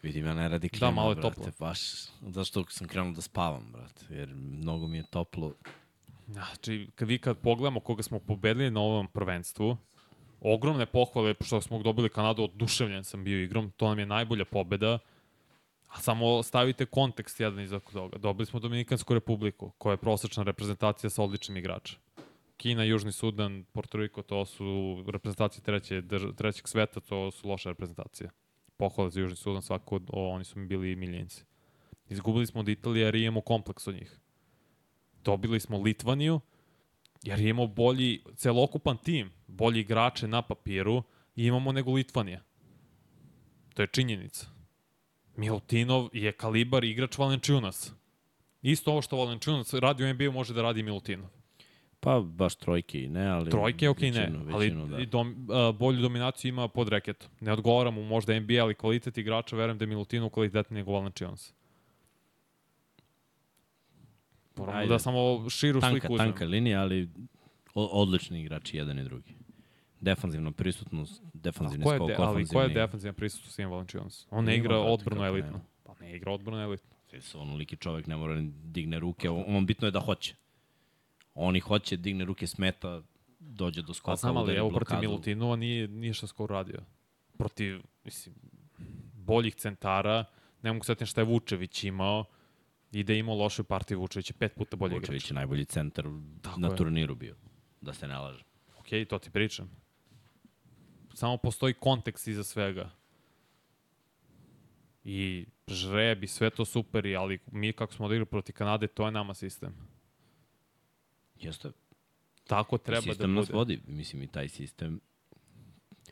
Vidim, ja ne radi klima, malo je brate, toplo. baš, zašto sam krenuo da spavam, brate, jer mnogo mi je toplo. Znači, kad vi kad pogledamo koga smo pobedili na ovom prvenstvu, ogromne pohvale što smo dobili Kanadu, oduševljen sam bio igrom, to nam je najbolja pobeda, a samo stavite kontekst jedan iza toga. Dobili smo Dominikansku republiku, koja je prosečna reprezentacija sa odličnim igračem. Kina, Južni Sudan, Porto Riko, to su reprezentacije treće, trećeg sveta, to su loše reprezentacije. Pohvale za Južni Sudan, svako, o, oni su mi bili miljenci. Izgubili smo od Italije jer imamo kompleks od njih dobili smo Litvaniju, jer imamo bolji celokupan tim, bolji igrače na papiru i imamo nego Litvanija. To je činjenica. Milutinov je kalibar igrač Valenčiunas. Isto ovo što Valenčiunas radi u NBA može da radi Milutinov. Pa baš trojke i ne, ali... Trojke, ok, ne, većinu, ali da. i dom, a, bolju dominaciju ima pod reketom. Ne odgovara mu možda NBA, ali kvalitet igrača, verujem da je Milutinov kvalitetniji nego Valenčiunas. Moramo Ajde. da samo širu tanka, sliku uzmemo. tanka linija, ali odlični igrači jedan i drugi. Defanzivna prisutnost, defanzivni skok, de, ali ko je ofanzivni. defanzivna prisutnost Ian Valanciunas? On ne igra odbrano kako elitno. Pa ne igra odbrano elitno. Onoliki čovek ne mora ni digne ruke, on, on bitno je da hoće. Oni hoće, digne ruke, smeta, dođe do skoka, Pa znam, ali evo protiv. Milutinova nije ništa skoro radio. Protiv, mislim, boljih centara, ne mogu setim šta je Vučević imao, i da je imao lošu partiju Vučević je pet puta bolji igrač. Vučević je najbolji centar Tako na je. turniru bio, da se ne laže. Ok, to ti pričam. Samo postoji kontekst iza svega. I žreb i sve to super, ali mi kako smo odigrali protiv Kanade, to je nama sistem. Jeste, Tako treba sistem da nas bude. vodi, mislim i taj sistem.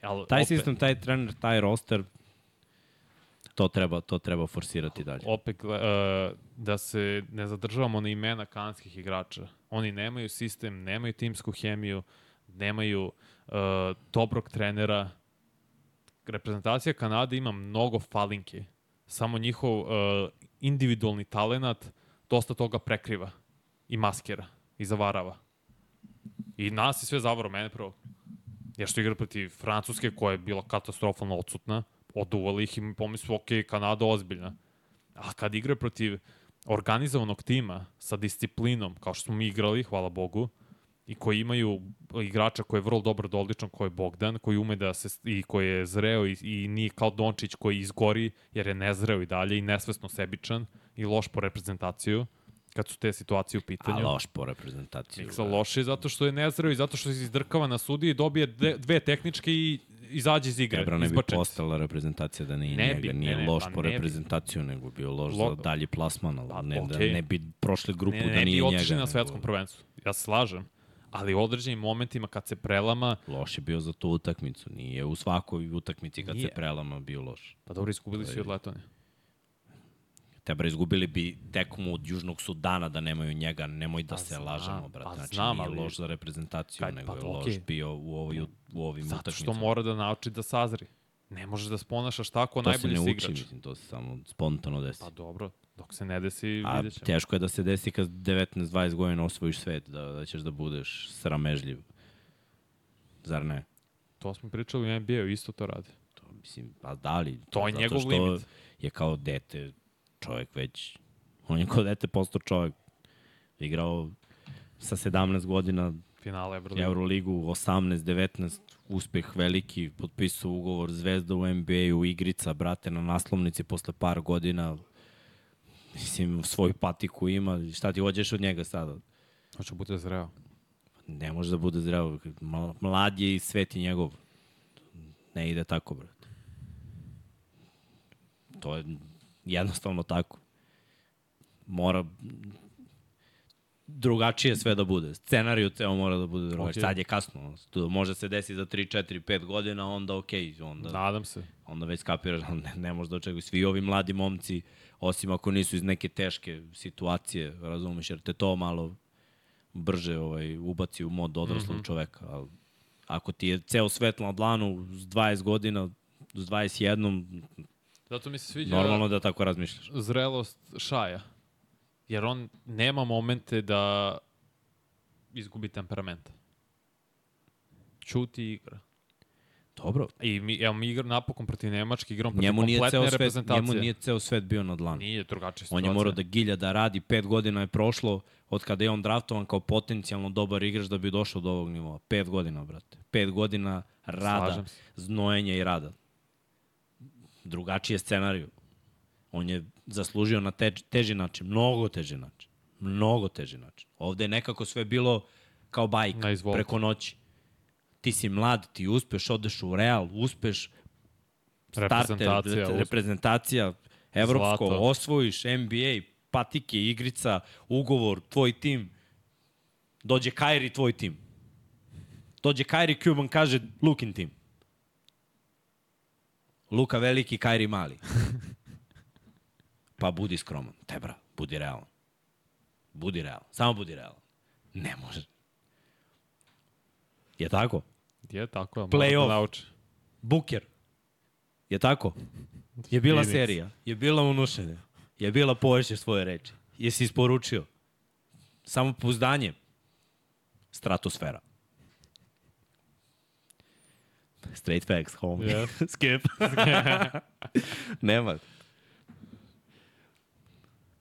Ali, Taj opet, sistem, taj trener, taj roster, to treba, to treba forsirati dalje. opet uh, da se ne zadržavamo na imena kanadskih igrača. Oni nemaju sistem, nemaju timsku hemiju, nemaju uh, dobrog trenera. Reprezentacija Kanade ima mnogo falinke. Samo njihov uh, individualni talenat dosta toga prekriva i maskira i zavarava. I nas je sve zavaro, mene prvo. Jer što igra protiv Francuske koja je bila katastrofalno odsutna, oduvali ih i mi pomislu, ok, Kanada ozbiljna. A kad igra protiv organizovanog tima sa disciplinom, kao što smo mi igrali, hvala Bogu, i koji imaju igrača koji je vrlo dobro doličan, koji je Bogdan, koji ume da se, i koji je zreo i, i nije kao Dončić koji izgori jer je nezreo i dalje i nesvesno sebičan i loš po reprezentaciju kad su te situacije u A pitanju. loš po reprezentaciji. Miksa loš je zato što je nezreo i zato što se izdrkava na sudiji i dobije dve, dve tehničke i izađe iz igre. Ebra ne bi postala reprezentacija da nije Ne njega. bi, nije ne, ne, loš pa po ne bi. reprezentaciju, nego bio loš Lo- za dalji plasman, ali Pa, ne, da okej. ne bi prošli grupu ne, ne, da ne nije bi njega. otišli na svetskom prvenstvu. Ja se slažem. Ali u određenim momentima kad se prelama, Loš je bio za tu utakmicu. Nije u svakoj utakmici kad Nije. se prelama bio loš. pa dobro, izgubili su i od Letonije. Tebra izgubili bi tekmu od Južnog Sudana da nemaju njega, nemoj da Pa se znam, lažemo, brate. pa znači, znam, nije ali- loš za reprezentaciju, Kad- nego pa je loš okej. bio u, ovoj, u ovim Zato utakmicama. što mora da nauči da sazri. Ne možeš da se ponašaš tako, to se najbolji ne si uči, igrač. mislim, to se samo spontano desi. Pa dobro, dok se ne desi, A vidjet ćemo. teško je da se desi kad 19-20 godina osvojiš svet, da, da ćeš da budeš sramežljiv. Zar ne? To smo pričali u NBA-u, isto to radi. To, mislim, pa da li? To je zato njegov što limit. je kao dete čovjek već, on je kao dete postao čovjek. Igrao sa 17 godina Finale Euroliga. Euroligu, 18-19, uspeh veliki, potpisao ugovor Zvezda u NBA-u, igrica, brate, na naslovnici posle par godina, mislim, svoju patiku ima, šta ti hođeš od njega sada? Hoće bude zreo. Ne može da bude. Ma- Mlad je i svet je njegov. Ne ide tako, brate. To je jednostavno tako. Mora drugačije sve da bude. Scenariju ceo mora da bude drugačije. Okej. Sad je kasno. To može se desiti za 3, 4, 5 godina, onda okej. onda, Nadam se. onda već skapiraš, ne, ne može da očekuje. Svi ovi mladi momci, osim ako nisu iz neke teške situacije, razumeš, jer te to malo brže ovaj, ubaci u mod odraslog mm -hmm. čoveka. Ali ako ti je ceo svet na dlanu s 20 godina, s 21, Zato mi se sviđa normalno da tako razmišljaš. zrelost Šaja. Jer on nema momente da izgubi temperament. Čuti i igra. Dobro. I mi, evo, mi igra napokon protiv Nemačke, igramo protiv Njemu nije, kompletne ceo svet, njemu nije ceo svet bio na dlanu. Nije drugačija On situacija. je morao da gilja, da radi, pet godina je prošlo od kada je on draftovan kao potencijalno dobar igrač da bi došao do ovog nivoa. Pet godina, brate. Pet godina rada, znojenja i rada. Drugačiji je scenariju. On je zaslužio na tež, teži način, mnogo teži način. Mnogo teži način. Ovde je nekako sve bilo kao bajka, preko noći. Ti si mlad, ti uspeš, odeš u Real, uspeš, starter, Reprezentacija, re- reprezentacija, evropsko, Zlato. osvojiš NBA, patike, igrica, ugovor, tvoj tim. Dođe Kairi, tvoj tim. Dođe Kairi, Cuban kaže, Lukin tim. Luka veliki, Kairi mali. Pa budi skroman. Te bra, budi realan. Budi realan. Samo budi realan. Ne može. Je tako? Je tako, ali Play mora off. da nauči. Buker. Je tako? Je bila Phoenix. serija. Je bila unušenje. Je bila poješće svoje reči. Jesi isporučio. Samo pouzdanje. Stratosfera. Straight facts, homie. Yeah. Skip. Nema.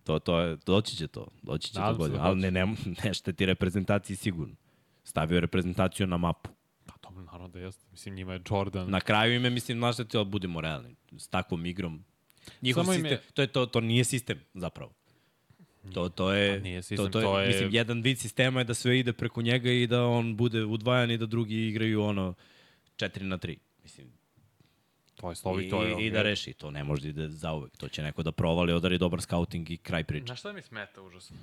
To, to je, doći će to, doći će Nadam to se godine, da ali ne, ne, ne šteti reprezentaciji sigurno. Stavio je reprezentaciju na mapu. Pa to naravno da jeste. Mislim, njima je Jordan. Na kraju ime, mislim, znaš da ti, ali budemo realni. S takvom igrom. Njihov Samo sistem, je- to, je to, to nije sistem, zapravo. To, to je, Pa nije sistem, to, to je, to je- mislim, jedan vid sistema je da sve ide preko njega i da on bude udvajan i da drugi igraju ono 4 na 3. Mislim, To je slovi, I, to je... i, i da reši. To ne može da ide zauvek. To će neko da provali, odari dobar scouting i kraj priče. Znaš šta mi smeta užasno?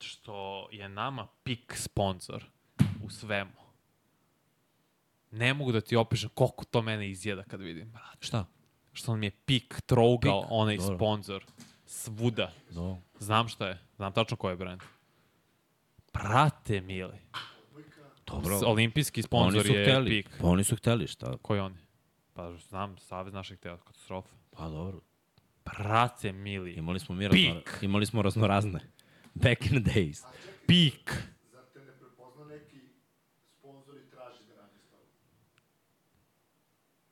Što je nama pik sponsor u svemu. Ne mogu da ti opišem koliko to mene izjeda kad vidim, brate. Šta? Što nam je pik trougao Pik, onaj dobro. sponsor. Svuda. Do. Znam šta je. Znam tačno koji je brand. Brate mili. Dobro. Olimpijski Oni sponsor su je hteli. pik. Pa oni su hteli, šta? Koji oni? Pa znam, Savez naših tela, katastrofa. Pa dobro. Brate mili. Imali smo mi razno, imali smo raznorazne. Back in the days. Pik. Zar te ne prepozna neki sponsor i traži da radi s tobom?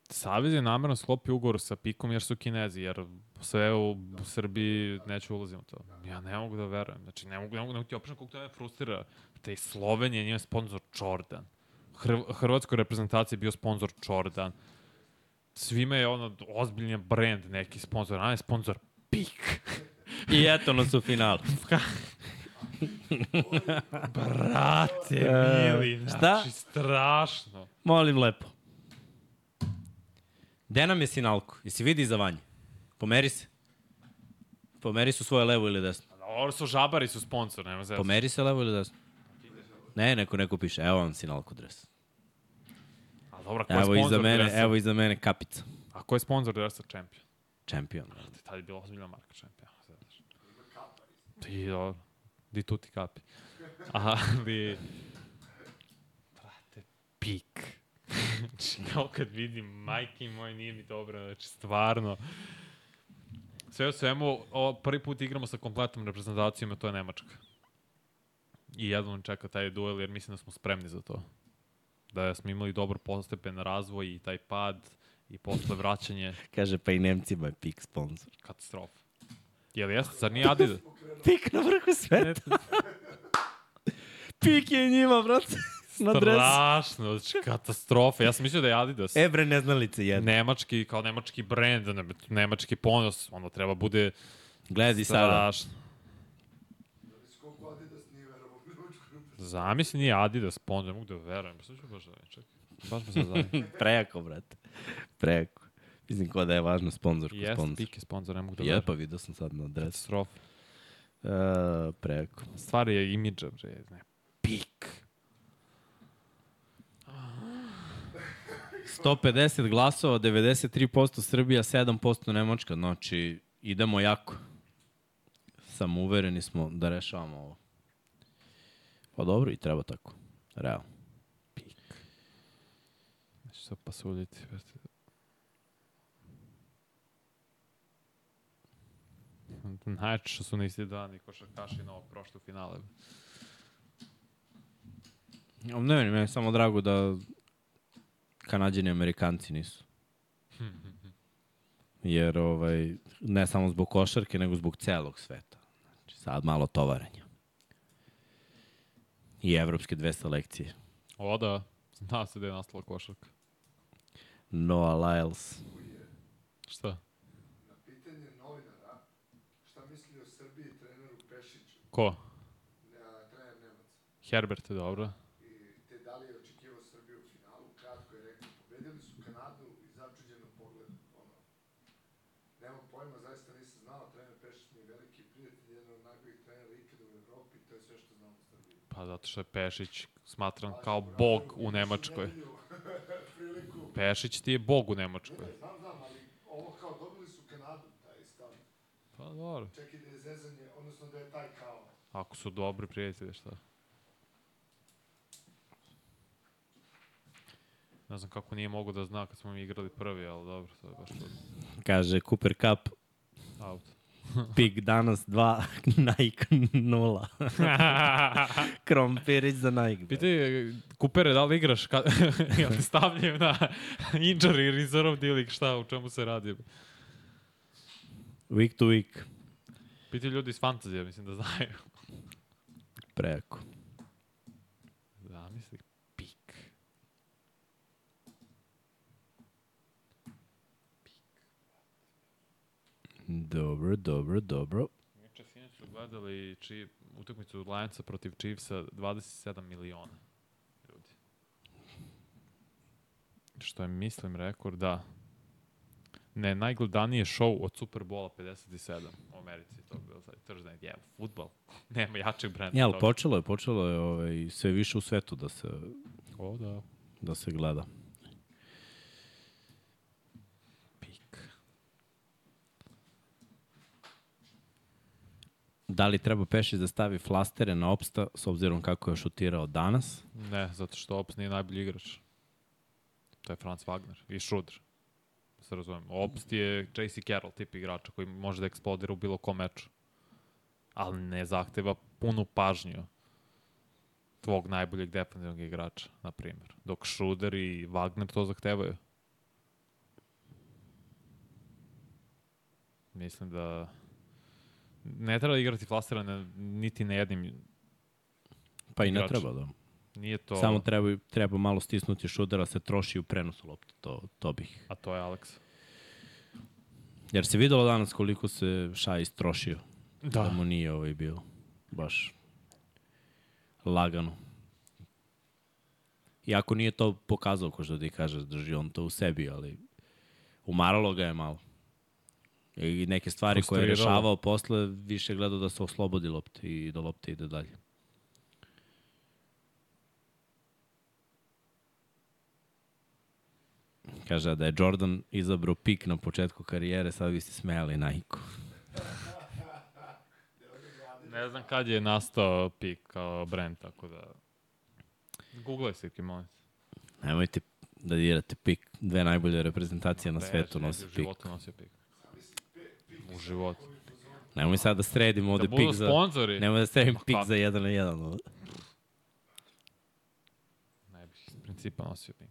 Savez je namerno sklopio ugovor sa Pikom jer su kinezi, jer sve u Srbiji neću ulazim u to. Ja ne mogu da verujem. Znači, ne mogu, ne mogu, ne mogu ti opišem koliko to me frustrira. Te Slovenije nije sponsor Jordan. Hr Hrvatskoj reprezentaciji je bio sponsor Jordan. Svima je ono ozbiljan brand neki sponsor, a ne sponsor Pik. I eto nas u finalu. Brate, E, mili, šta? znači strašno. Molim lepo. Gde nam je sinalko? Jesi vidi za vanje? Pomeri se. Pomeri su svoje levo ili desno. Ovo su žabari su sponsor, nema zelo. Pomeri se levo ili desno. Ne, neko neko piše, evo vam sinalko dres. A dobro, ko je Evo iza mene, dresa? evo iza mene kapica. A ko je sponsor dresa Champion? Champion. Tad je bila ozbiljna marka Champion. Znaš. Ti, dobro. Di tu ti kapi. Ali... Brate, pik. znači, kao kad vidim, majke moj, nije mi dobro, znači, stvarno. Sve u svemu, o, prvi put igramo sa kompletnom reprezentacijom, a to je Nemačka. I jednom čeka taj duel, jer mislim da smo spremni za to. Da smo imali dobar postepen razvoj i taj pad i posle vraćanje Kaže, pa i Nemcima je pik sponsor. katastrofa. Jel jeste? Zar nije Adidas? Pik na vrhu sveta. pik je njima, brate. na dresu. Strašno, znači katastrofa. Ja sam mislio da je Adidas. E, bre, neznalice jedne. Nemački, kao nemački brend, ne, nemački ponos, ono treba bude Gledaj sada. strašno. Koliko Adidas nije verovao u Nemačku reprezentaciju? Zamisli nije Adidas sponsor, ne mogu da verujem. Pa sad ću baš da vidim, čekaj. Baš me sad zanima. Prejako, brate. Prejako. Mislim ko da je važno sponsor ko Jeste, sponsor. Pik je sponsor, ne mogu da Je, verujem. pa vidio sam sad na adresu. Katastrofa. Uh, prejako. Stvar je imidža, bre. Ne. Pik. 150 glasova, 93% Srbija, 7% Nemačka. Znači, idemo jako. Samo uvereni smo da rešavamo ovo. Pa dobro, i treba tako. Realno. Neću se pasuljiti. brate. Najče što su na isti dan i košarkaši novog prošli u finale. Ne, meni meni je samo drago da Kanadjani i Amerikanci nisu. Jer ovaj, ne samo zbog košarke, nego zbog celog sveta. Znači, sad malo tovaranja. I evropske dve selekcije. O da, zna se da je nastala košarka. Noah Lyles. Šta? Na pitanje novinara, šta misli o Srbiji treneru Pešiću, Ko? ne, trener Nemac, Herbert je dobro. i te da li je očekivao Srbiju u finalu, kratko je rekao, pobedili su Kanadu i začuđeno pogled, ono, nemam pojma, zaista nisam znao, trener Pešić mi je veliki prijatelj, jedan od najboljih trenera ikada u Evropi, to je sve što znam o Srbiji. Pa zato što je Pešić smatran kao bog u Nemačkoj. Pešić ti je bog u Nemačkoj. ne, znam, znam, ali ovo kao dobili su Kanadu, taj stav. Pa dobro. Čekaj da je zezanje, odnosno da je taj kao, Ako su dobri prijatelji, šta? Ne znam kako nije mogo da zna kad smo mi igrali prvi, ali dobro, to je baš. Kaže Cooper Cup, Out. pik danas 2, Nike 0. Krompirić za Nike. Pitaj, Kupere, da li igraš? Ka... Jel te stavljaju na injury reserve dealing, šta, u čemu se radi? Week to week. Piti ljudi iz fantazija, mislim da znaju. Preko. Zamisli, pik. Dobro, dobro, dobro. Inače, sinoć su gledali či, utakmicu Lionsa protiv Chiefsa 27 miliona ljudi. Što je, mislim, rekord, da. Ne, najgledanije show od Superbola 57 u Americi, to je bilo sad Night, yeah, futbol. Nema jačeg brenda. Ja, ali počelo je, počelo je ovaj, sve više u svetu da se, O, da. da se gleda. Da li treba Pešić da stavi flastere na opsta s obzirom kako je šutirao danas? Ne, zato što Ops nije najbolji igrač. To je Franz Wagner i Schroeder. Da se razumem. Ops je JC Carroll tip igrača koji može da eksplodira u bilo kom meču. Ali ne zahteva punu pažnju tvog najboljeg defensivnog igrača, na primjer. Dok Schroeder i Wagner to zahtevaju. Mislim da ne treba igrati flasirane niti na jednim Pa i ne Igrač. treba da. Nije to... Samo treba, treba malo stisnuti šudera, se troši u prenosu lopte. To, to bih. A to je Alex. Jer se videlo danas koliko se Šaj istrošio. Da. Da. mu nije ovaj bio baš lagano. Iako nije to pokazao, ko što ti kažeš, drži on to u sebi, ali umaralo ga je malo. I neke stvari koje je rešavao posle, više gledao da se oslobodi lopte i da lopte ide dalje. Kaže da je Jordan izabrao pik na početku karijere, sad vi ste smejali Nike. Ne znam kad je nastao pik kao brand, tako da... Google se, ki molim. te. Nemojte da dirate pik. Dve najbolje reprezentacije na Ne, svetu nose pik. životu nosio pik. U životu. Nemoj sad da sredimo ovde Da budu pik za... sponzori. Nemoj da sredim pik kako? za jedan na jedan. Ne bih iz principa nosio pik.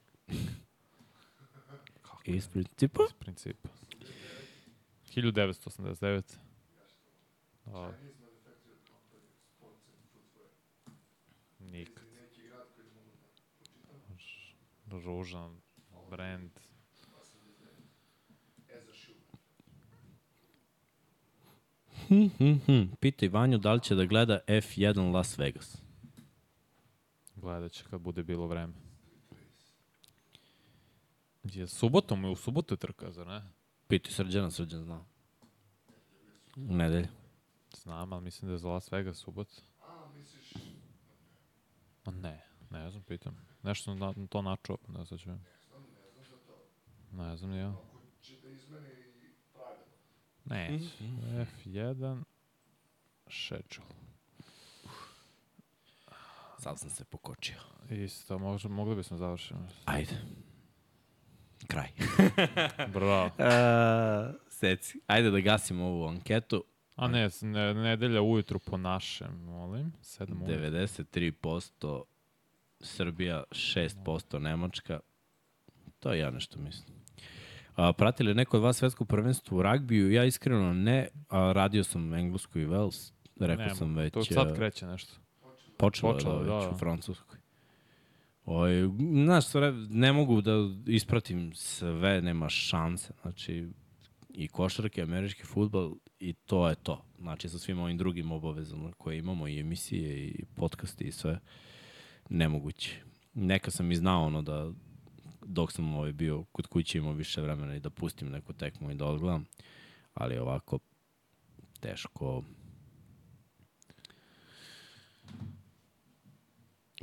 Iz principa? Iz principa. 1989. A, Chinese manufactured company, sports and footwear. nikad. Ili neki grad koji ne mogu da pročitam. Ružan brand. As a shoe. Hm, hm, hm. Pitaj Vanju da li će da gleda F1 Las Vegas. Gledat će kad bude bilo vreme. Je subotom i u subotu je trka, zar ne? Pitaj Srđana, Srđan zna. U nedelju. Znam, ali mislim da je za Las Vegas subot. A, misliš, A ne, ne znam, pitam. Nešto sam na, to načuo, pa ne znam ću. znam, ne znam za to. Ne znam, ja. Ako će da izmeni pravila. Ne, F1 schedule. Sad sam se pokočio. Isto, možda, mogli bismo završiti. Ajde. Kraj. Bravo. Uh, seci. Ajde da gasimo ovu anketu. A ne, ne, nedelja ujutru po našem, molim. 7 ujutru. 93% Srbija, 6% Nemačka. To ja nešto mislim. A, prati li neko od vas svetsko prvenstvo u ragbiju? Ja iskreno ne, a radio sam englesku i Wales. Rekao Nema, sam već. To sad kreće nešto. Počelo, počelo, je da, već da. u Francuskoj. Oj, znaš, ne mogu da ispratim sve, nema šanse. Znači, i košarke, američki futbol i to je to. Znači, sa svim ovim drugim obavezama koje imamo, i emisije, i podcasti i sve, nemoguće. Neka sam i znao ono da dok sam ovaj bio kod kuće imao više vremena i da pustim neku tekmu i da odgledam, ali ovako teško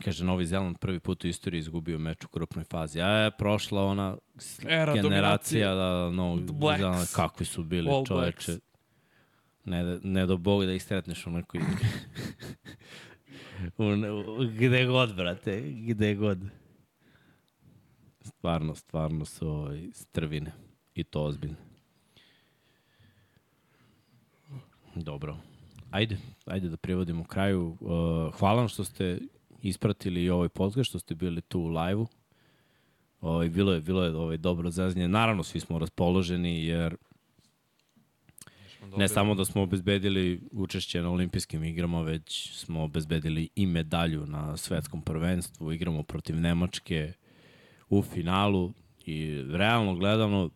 Kaže, Novi Zeland prvi put u istoriji izgubio meč u grupnoj fazi. A je prošla ona Era generacija da, Novog The Blacks. Zelanda, kakvi su bili All čoveče. Blacks. Ne, da- ne do Boga da ih sretneš u nekoj... u, u, gde god, brate, gde god. Stvarno, stvarno su ovaj, strvine. I to ozbiljno. Dobro. Ajde, ajde da privodimo kraju. Hvala vam što ste ispratili i ovaj podcast, što ste bili tu u live-u. Ovaj, bilo je, bilo je ovaj, dobro zazanje. Naravno, svi smo raspoloženi, jer. Ne samo da smo obezbedili učešće na olimpijskim igrama, već smo obezbedili i medalju na svetskom prvenstvu, igramo protiv Nemačke u finalu i realno gledano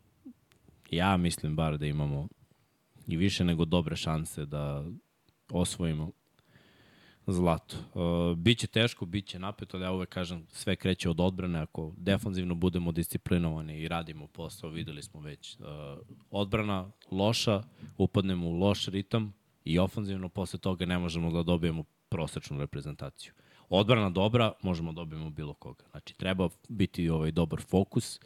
ja mislim bar da imamo i više nego dobre šanse da osvojimo zlato. Uh, biće teško, biće napeto, ali ja uvek kažem sve kreće od odbrane, ako defanzivno budemo disciplinovani i radimo posao, videli smo već uh, odbrana loša, upadnemo u loš ritam i ofanzivno posle toga ne možemo da dobijemo prosečnu reprezentaciju. Odbrana dobra, možemo da dobijemo bilo koga. Znači, treba biti ovaj dobar fokus,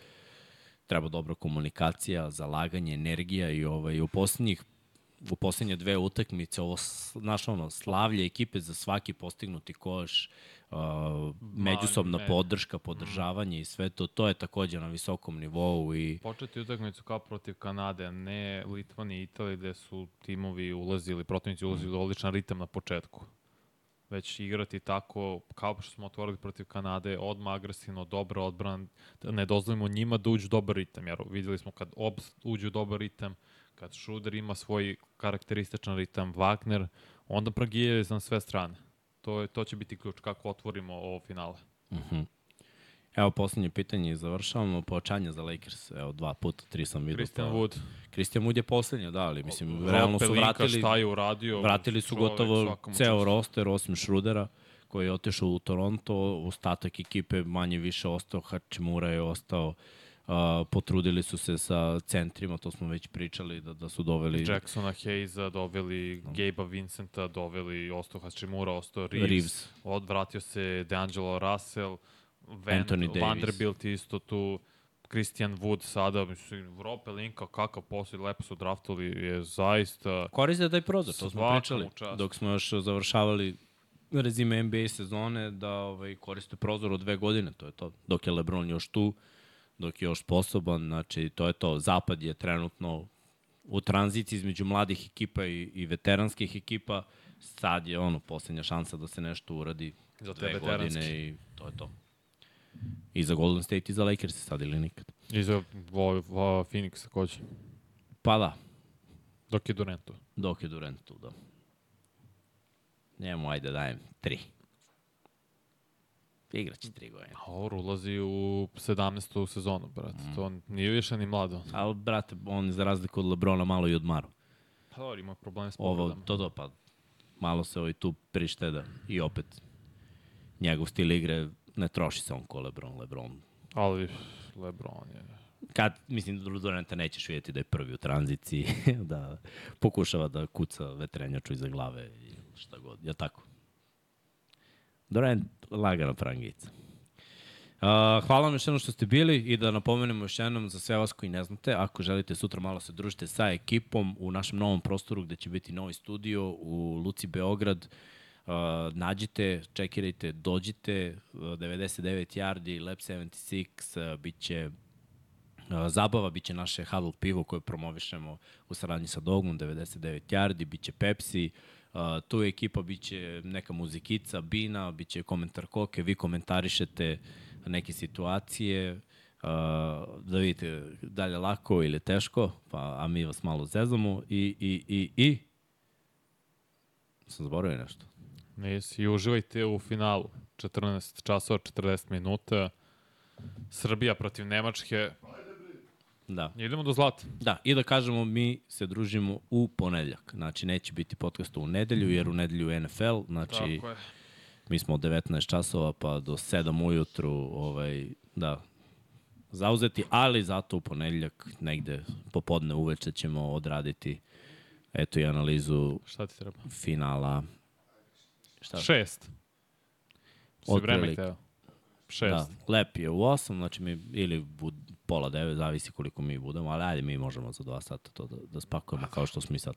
treba dobra komunikacija, zalaganje, energija i ovaj, u poslednjih u poslednje dve utakmice, ovo, znaš ono, slavlje ekipe za svaki postignuti koš, uh, međusobna me. podrška, podržavanje i sve to, to je takođe na visokom nivou i Početi utakmicu kao protiv Kanade, a ne Litvanije i Italije gde su timovi ulazili, protivnici ulazili u odličan ritam na početku. Već igrati tako, kao što smo otvorili protiv Kanade, odmah agresivno, dobra odbrana, da ne dozvolimo njima da uđu dobar ritam, jer videli smo kad Obs uđu u dobar ritam, kad Šruder ima svoj karakterističan ritam, Wagner, onda pragije na sve strane. To, je, to će biti ključ kako otvorimo ovo finale. Uh -huh. Evo poslednje pitanje i završavamo. Pojačanje za Lakers. Evo dva puta, tri sam vidio. Christian pa- Wood, Christian Wood je poslednje, da, ali mislim, realno su vratili, šta je uradio. vratili su čovek, gotovo ceo čast. roster, osim Šrudera, koji je otišao u Toronto, ostatak ekipe manje više ostao, Hačimura je ostao, uh, potrudili su se sa centrima, to smo već pričali, da, da su doveli Jacksona Hayesa, doveli Gabe'a Vincenta, doveli Osto Hachimura, Osto Reeves, Reeves. odvratio se DeAngelo Russell, Van, Anthony Davis. Vanderbilt isto tu, Christian Wood sada, mislim, Rope Linka, kakav posao, lepo su draftovali, je zaista... Koriste taj prozor, to smo pričali. Dok smo još završavali rezime NBA sezone, da ovaj, koriste prozor od dve godine, to je to. Dok je LeBron još tu, dok je još sposoban, znači to je to. Zapad je trenutno u tranziciji između mladih ekipa i, i veteranskih ekipa. Sad je ono, poslednja šansa da se nešto uradi Za dve veteranske. godine i to je to. I za Golden State i za Lakers sad ili nikad. I za vo, vo, Phoenix takođe, Pa da, dok je Durant tu. dok je Durant tu, da. Njemu, ajde, dajem tri. Igraće tri godine. A Or ulazi u 17. sezonu, brate. Mm. To nije više ni mlado. Ali, brate, on za razliku od Lebrona malo i odmaru. Pa dobro, ima probleme s Ovo, povredama. to do, pa malo se ovaj tu prišteda. I opet, njegov stil igre ne troši se on ko Lebron. Lebron Ali Lebron je... kad, mislim, Duranta nećeš vidjeti da je prvi u tranziciji, da pokušava da kuca vetrenjaču iza glave i šta god, je tako? Durant, lagana prangica. Uh, hvala vam još jednom što ste bili i da napomenemo još jednom za sve vas koji ne znate, ako želite sutra malo se družite sa ekipom u našem novom prostoru gde će biti novi studio u Luci Beograd, Uh, nađite, čekirajte, dođite, uh, 99 yardi, Lab 76, uh, bit će Uh, zabava biće naše Huddle pivo koje promovišemo u saradnji sa Dogmom 99 yardi, biće Pepsi, uh, tu je ekipa, biće neka muzikica, Bina, biće komentar Koke, vi komentarišete neke situacije, uh, da vidite da li je lako ili teško, pa, a mi vas malo zezamo i, i, i, i sam zaboravio nešto. Nisi. I uživajte u finalu. 14 časova, 40 minuta. Srbija protiv Nemačke. Da. Idemo do zlata. Da, i da kažemo, mi se družimo u ponedeljak. Znači, neće biti podcasta u nedelju, jer u nedelju je NFL, znači, Tako je. mi smo od 19 časova pa do 7 ujutru, ovaj, da, zauzeti, ali zato u ponedeljak negde popodne uveče ćemo odraditi eto i analizu Šta ti treba? finala. Šta? Šest. Vreme Otprilike. teo. Šest. Da, lep je u 8, znači mi ili bud, pola 9, zavisi koliko mi budemo, ali ajde mi možemo za 2 sata to da, da spakujemo kao što smo i sad.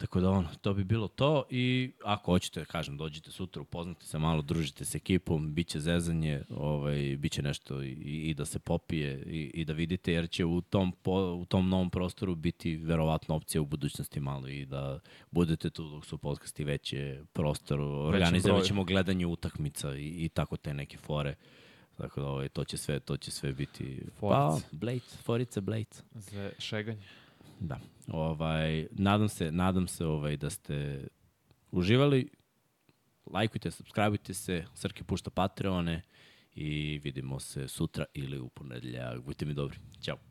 Tako da ono, to bi bilo to i ako hoćete, kažem, dođite sutra, upoznate se malo, družite se ekipom, bit će zezanje, ovaj, bit će nešto i, i da se popije i, i da vidite, jer će u tom, po, u tom novom prostoru biti verovatno opcija u budućnosti malo i da budete tu dok su podcasti veće prostor, organizovat ćemo gledanje utakmica i, i tako te neke fore. Tako da ovaj, to će sve to će sve biti Forice. Pa, Blade, Forice Blade. Za šeganje. Da. Ovaj, nadam se, nadam se ovaj, da ste uživali. Lajkujte, subscribeujte se, Srke pušta Patreone i vidimo se sutra ili u ponedeljak. Budite mi dobri. Ćao.